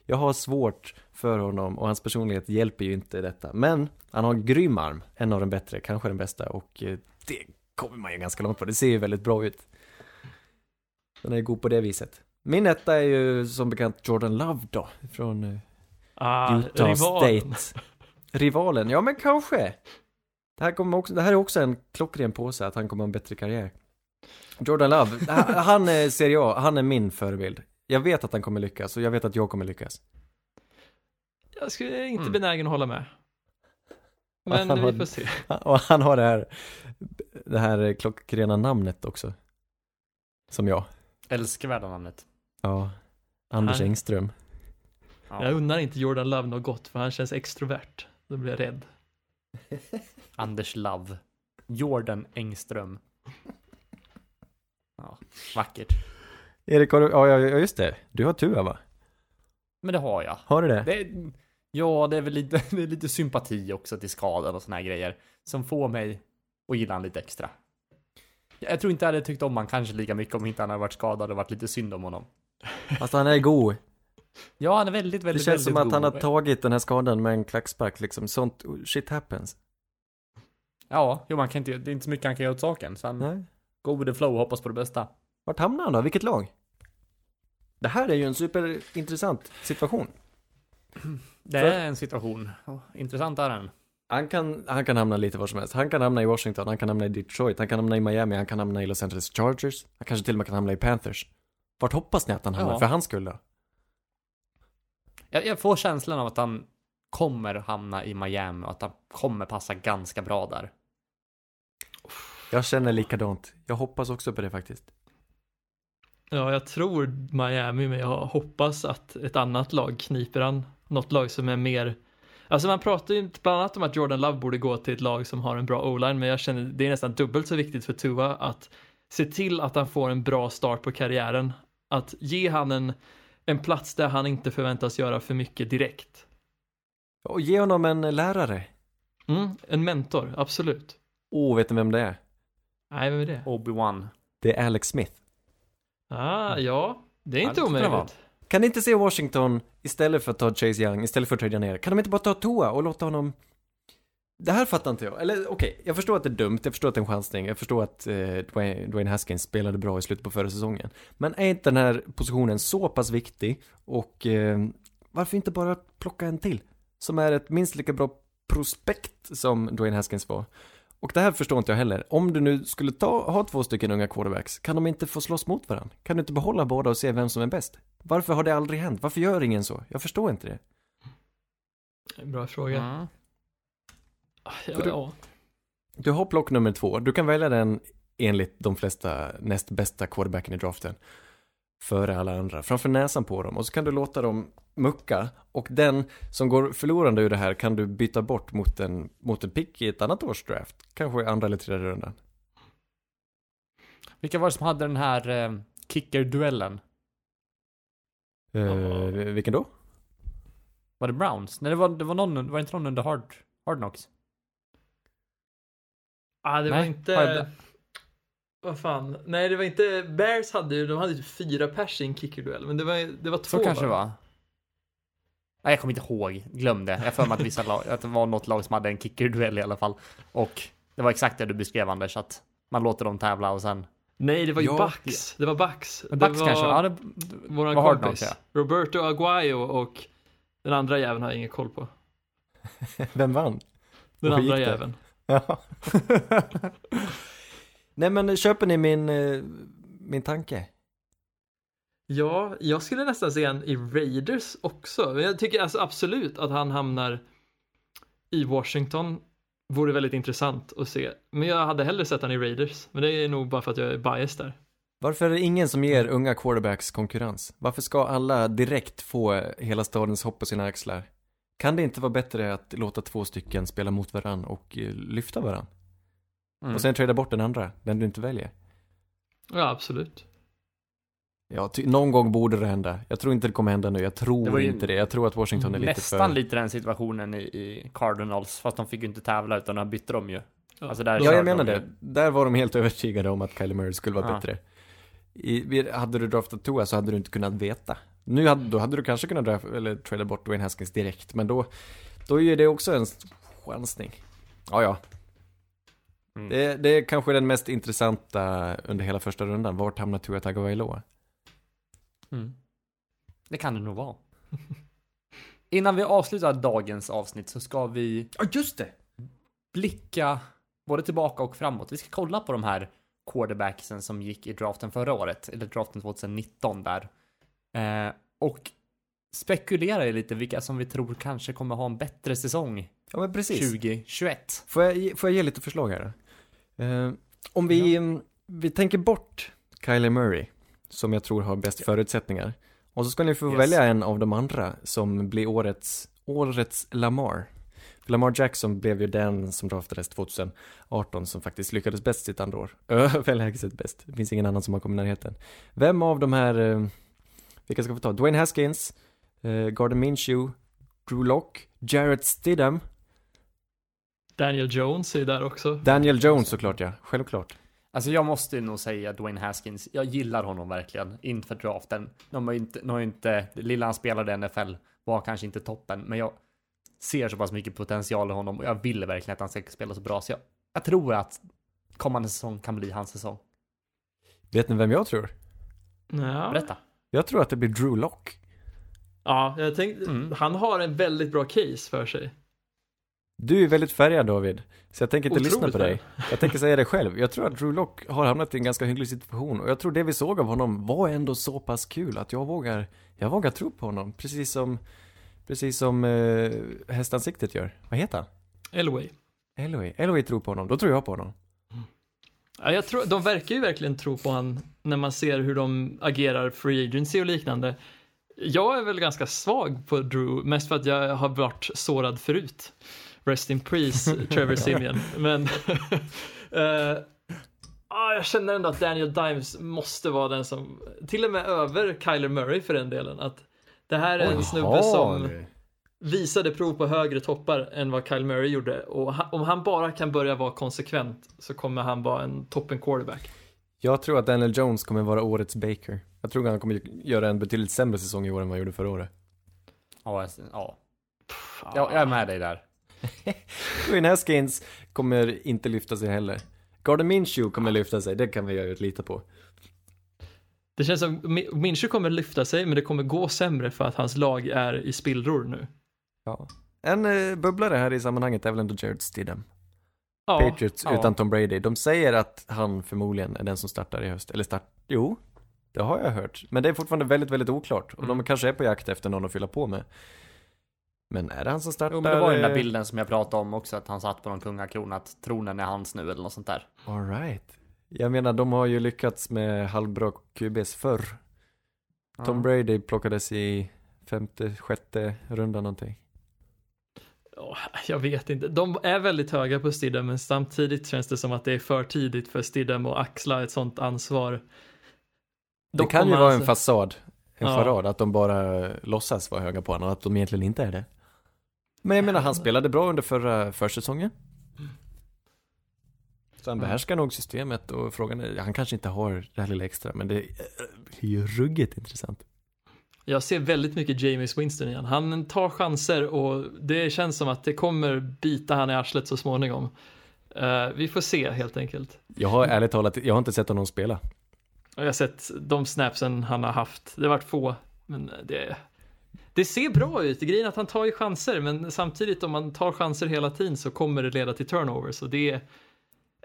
Jag har svårt för honom och hans personlighet hjälper ju inte detta. Men han har en grym arm, en av de bättre, kanske den bästa och eh, det kommer man ju ganska långt på. Det ser ju väldigt bra ut. Den är god på det viset. Min etta är ju som bekant Jordan Love då, från eh, Ah, Utah rivalen. State. Rivalen, ja men kanske. Det här, kommer också, det här är också en klockren påse att han kommer ha en bättre karriär. Jordan Love, han, han är, ser jag, han är min förebild. Jag vet att han kommer lyckas och jag vet att jag kommer lyckas. Jag skulle inte Mm. benägen att hålla med. Men Han har- vi får se. Och han har det här, det här klockrena namnet också. Som jag. Älskvärda namnet. Ja. Anders Han- Engström. Ja. Jag unnar inte Jordan Love något gott för han känns extrovert. Då blir jag rädd. Anders Love. Jordan Engström. Ja, vackert. Erik, har du, ja, just det. Du har Tua va? Men det har jag. Har du det? Det är, ja, det är väl lite, det är lite sympati också till skadan och såna här grejer. Som får mig att gilla han lite extra. Jag tror inte jag hade tyckt om han kanske lika mycket om inte han hade varit skadad och varit lite synd om honom. Fast han är god. Ja, han är väldigt, Det väldigt, känns som väldigt att han har god. tagit den här skadan med en klackspark liksom. Sånt shit happens. Ja, jo, man kan inte, det är inte så mycket han kan göra åt saken. Så han Nej. go with the flow och hoppas på det bästa. Vart hamnar han då? Vilket lag? Det här är ju en superintressant situation. Det För- är en situation. Intressant är den. Han kan, han kan hamna lite var som helst. Han kan hamna i Washington, han kan hamna i Detroit, han kan hamna i Miami, han kan hamna i Los Angeles Chargers. Han kanske till och med kan hamna i Panthers. Vart hoppas ni att han hamnar? Ja. För hans skull då? Jag, jag får känslan av att han kommer hamna i Miami och att han kommer passa ganska bra där. Jag känner likadant. Jag hoppas också på det faktiskt. Ja, jag tror Miami, men jag hoppas att ett annat lag kniper han. Något lag som är mer Alltså man pratar ju bland annat om att Jordan Love borde gå till ett lag som har en bra o-line, men jag känner det är nästan dubbelt så viktigt för Tua att se till att han får en bra start på karriären. Att ge han en, en plats där han inte förväntas göra för mycket direkt. Och ge honom en lärare. Mm, en mentor, absolut. Åh, oh, vet ni vem det är? Nej, vem är det? Obi-Wan. Det är Alex Smith. Ah, ja, det är inte omöjligt. Kan ni inte se Washington istället för att ta Chase Young, istället för att tradea ner? Kan de inte bara ta Tua och låta honom... Det här fattar inte jag. Eller okej, jag förstår att det är dumt, jag förstår att det är en chansning, jag förstår att eh, Dwayne, Dwayne Haskins spelade bra i slutet på förra säsongen. Men är inte den här positionen så pass viktig och eh, varför inte bara plocka en till? Som är ett minst lika bra prospekt som Dwayne Haskins var. Och det här förstår inte jag heller. Om du nu skulle ta, ha två stycken unga quarterbacks, kan de inte få slåss mot varandra? Kan du inte behålla båda och se vem som är bäst? Varför har det aldrig hänt? Varför gör ingen så? Jag förstår inte det. Bra fråga. Mm. Ah, Ja, För du- ja. Du har plock nummer två. Du kan välja den enligt de flesta näst bästa quarterbacken i draften. Före alla andra. Framför näsan på dem. Och så kan du låta dem mucka. Och den som går förlorande ur det här kan du byta bort mot en, mot en pick i ett annat års draft. Kanske i andra eller tredje rundan. Vilka var det som hade den här eh, kicker-duellen? Eh, vilken då? Var det Browns? Nej, det var, det var någon, var inte någon under Hard, hard Knocks? Ah, det var Nej, inte... har jag- Vad fan? Nej, det var inte... Bears hade ju, de hade ju fyra pers i en kickerduell, men det var, det var två Så kanske det var. Nej, jag kommer inte ihåg. Glöm det. Jag för mig att, vissa lag, att det var något lag som hade en kicker-duell i alla fall. Och det var exakt det du beskrev Anders, att man låter dem tävla och sen... Nej, det var ju Ja, Bucks. Det var Bucks. Bucks det var kanske? Ja, det, våran var Hard kompis. Knocks, Roberto Aguayo och den andra jäveln har jag ingen koll på. Vem vann? Den andra jäveln. Ja. Nej men köper ni min, eh, min tanke? Ja, jag skulle nästan se han i Raiders också. Men jag tycker alltså absolut att han hamnar i Washington. Vore väldigt intressant att se. Men jag hade hellre sett han i Raiders. Men det är nog bara för att jag är biased där. Varför är det ingen som ger unga quarterbacks konkurrens? Varför ska alla direkt få hela stadens hopp på sina axlar? Kan det inte vara bättre att låta två stycken spela mot varann och eh, lyfta varann? Mm. Och sen trada bort den andra, den du inte väljer? Ja, absolut. Ja, ty- någon gång borde det hända. Jag tror inte det kommer hända nu. Jag tror Det var ju inte det. Jag tror att Washington är lite Nästan för... lite den situationen i, i Cardinals, fast de fick ju inte tävla utan de bytte de ju. Ja. Alltså där Ja, jag menar de ju. det. Där var de helt övertygade om att Kyler Murray skulle vara Ja. bättre. I, vi- hade du draftat Tua så hade du inte kunnat veta. Nu hade, då hade du kanske kunnat draft, eller trada bort Dwayne Haskins direkt, men då, då är det också en chansning. Ja, ja. Mm. Det, det är kanske den mest intressanta under hela första rundan. Vart hamnar Tua Tagovailoa? Mm. Det kan det nog vara. Innan vi avslutar dagens avsnitt så ska vi Ja, just det! blicka både tillbaka och framåt. Vi ska kolla på de här quarterbacksen som gick i draften förra året, eller draften 2019 där. Eh, och spekulera i lite vilka som vi tror kanske kommer ha en bättre säsong Ja, men precis. 2021. Får jag, ge- får jag ge lite förslag här? Eh, om vi, mm, vi tänker bort Kyler Murray, som jag tror har bäst förutsättningar. Och så ska ni få Yes. välja en av de andra som blir årets, årets Lamar. För Lamar Jackson blev ju den som draftades 2018 som faktiskt lyckades bäst sitt andra år. Överlägset bäst. Det finns ingen annan som har kommit i närheten. Vem av de här, eh, vilka ska vi ta? Dwayne Haskins, eh, Gardner Minshew, Drew Lock, Jarrett Stidham, Daniel Jones är där också. Daniel Jones såklart ja, självklart. Alltså jag måste nog säga Dwayne Haskins. Jag gillar honom verkligen inför draften. De har ju inte, de har inte, lilla han spelade i NFL var kanske inte toppen, men jag ser så pass mycket potential i honom och jag vill verkligen att han ska spela så bra. Så jag, jag tror att kommande säsong kan bli hans säsong. Vet ni vem jag tror? Ja, Berätta. Jag tror att det blir Drew Lock. ja jag tänkte, Mm. han har en väldigt bra case för sig. Du är väldigt färgad David, så jag tänker inte Otroligt lyssna på dig. Jag tänker säga det själv. Jag tror att Drew Lock har hamnat i en ganska hygglig situation och jag tror det vi såg av honom var ändå så pass kul att jag vågar, jag vågar tro på honom. Precis som, precis som eh, hästansiktet gör. Vad heter han? Elway. Eloy. Eloy tror på honom, då tror jag på honom. Ja, jag tror, de verkar ju verkligen tro på han när man ser hur de agerar free agency och liknande. Jag är väl ganska svag på Drew, mest för att jag har varit sårad förut. Rest in peace, Trevor Simeon. Men eh, ah, jag känner ändå att Daniel Dimes måste vara den som, till och med över Kyler Murray för den delen, att det här är en snubbe som visade prov på högre toppar än vad Kyle Murray gjorde och ha- om han bara kan börja vara konsekvent så kommer han vara en toppen quarterback. Jag tror att Daniel Jones kommer vara årets Baker. Jag tror att han kommer göra en betydligt sämre säsong i år än vad han gjorde förra året. Ja, jag- ja. Ja, jag är med dig där. Dwayne Haskins kommer inte lyfta sig heller. Gardner Minshew kommer lyfta sig, det kan vi ju lita på. Det känns som Mi- Minshew kommer lyfta sig men det kommer gå sämre för att hans lag är i spillror nu. Ja. En eh, bubblare här i sammanhanget är väl ändå Jared Stidham. Ja, Patriots ja. utan Tom Brady. De säger att han förmodligen är den som startar i höst. Eller start... Jo, det har jag hört. Men det är fortfarande väldigt, väldigt oklart. Och Mm. de kanske är på jakt efter någon att fylla på med. Men är det han som startar? Jo, men det var ju den där bilden som jag pratade om också, att han satt på någon kungakrona, att tronen är hans nu eller något sånt där. All right. Jag menar, de har ju lyckats med halvbra QBs förr. Tom Ja. Brady plockades i femte, sjätte runda någonting. Ja, jag vet inte. De är väldigt höga på Stidham, men samtidigt känns det som att det är för tidigt för Stidham att axla ett sånt ansvar. Det kan ju vara han- en fasad, en Ja. farad, att de bara låtsas vara höga på honom och att de egentligen inte är det. Men jag menar, han spelade bra under förra försäsongen. Så han Mm. behärskar nog systemet och frågan är, han kanske inte har det här lilla extra, men det är ju ruggigt intressant. Jag ser väldigt mycket James Winston igen. Han tar chanser och det känns som att det kommer bita han i arslet så småningom. Eh, vi får se helt enkelt. Jag har ärligt talat, jag har inte sett honom spela. Jag har sett de snapsen han har haft. Det har varit få, men det, det ser bra ut. Grejen är att han tar ju chanser, men samtidigt om man tar chanser hela tiden så kommer det leda till turnovers och det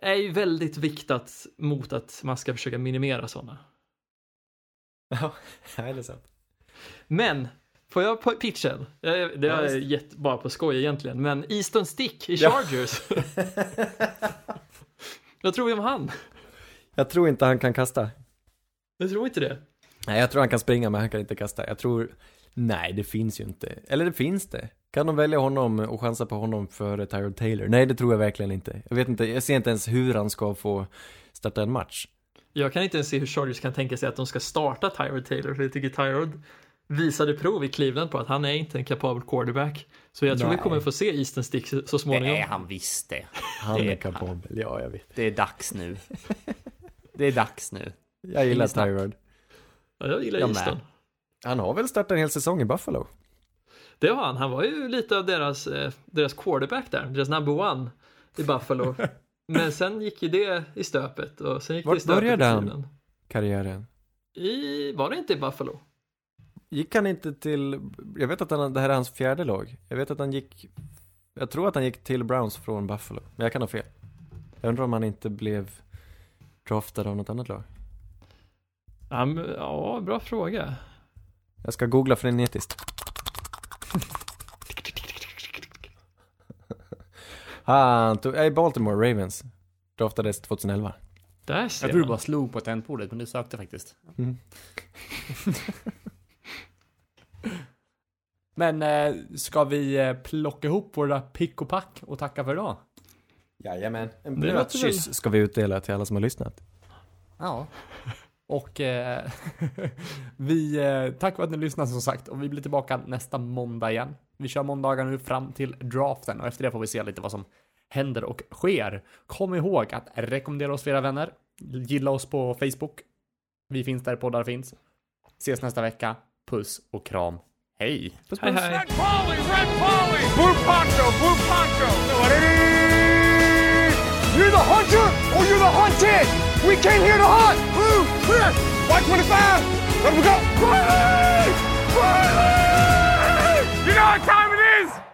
är ju väldigt viktat mot att man ska försöka minimera sådana. Ja, det är sant. Men, får jag på pitchen? Det är visst. gett bara på skoj egentligen, men Easton Stick i. Chargers. Vad tror vi om han? Jag tror inte han kan kasta. Jag tror inte det. Nej, jag tror han kan springa, men han kan inte kasta. Jag tror, nej, det finns ju inte. Eller det finns det. Kan de välja honom och chansa på honom före Tyrod Taylor? Nej, det tror jag verkligen inte. Jag vet inte, jag ser inte ens hur han ska få starta en match. Jag kan inte ens se hur Chargers kan tänka sig att de ska starta Tyrod Taylor, för jag tycker Tyrod visade prov i Cleveland på att han är inte en kapabel quarterback. Så jag tror Nej. vi kommer få se Easton Stick så Det småningom. är han visst det. Han Det är han. kapabel, ja, jag vet. Det är dags nu. Det är dags nu. Jag gillar. Tyrod. Ja, jag gillar Jag Easton. med. Han har väl startat en hel säsong i Buffalo? Det var han. Han var ju lite av deras, eh, deras quarterback där, deras number one i Buffalo. Men sen gick ju det i stöpet och sen gick det i Vart stöpet började han? Karriären. I, var det inte i Buffalo? Gick han inte till, jag vet att han, det här är hans fjärde lag. Jag vet att han gick, jag tror att han gick till Browns från Buffalo. Men jag kan ha fel. Jag undrar om han inte blev draftad av något annat lag. Ja, men- ja bra fråga. Jag ska googla frenetiskt. Han tog, nej, Baltimore Ravens. Draftades 2011. Där ser Jag tror du man. bara slog på tangentbordet, men du sökte faktiskt. Mm. Men eh, ska vi eh, plocka ihop våra pick och pack och tacka för idag? Jajamän. En blöt kyss ska vi utdela till alla som har lyssnat. Ja. Och eh, vi, eh, tack för att ni lyssnade som sagt. Och vi blir tillbaka nästa måndag igen. Vi kör måndagar nu fram till draften och efter det får vi se lite vad som händer och sker. Kom ihåg att rekommendera oss för era vänner. Gilla oss på Facebook. Vi finns där poddar finns. Ses nästa vecka. Puss och kram. Hej! Puss, Hej puss. hej. Red Polly, Red Polly! Blue Poncho, Blue Poncho! You're the hunter or you're the hunted! We came here to hunt! Clear! White 25! Let him go! Quietly! Quietly! You know what time it is!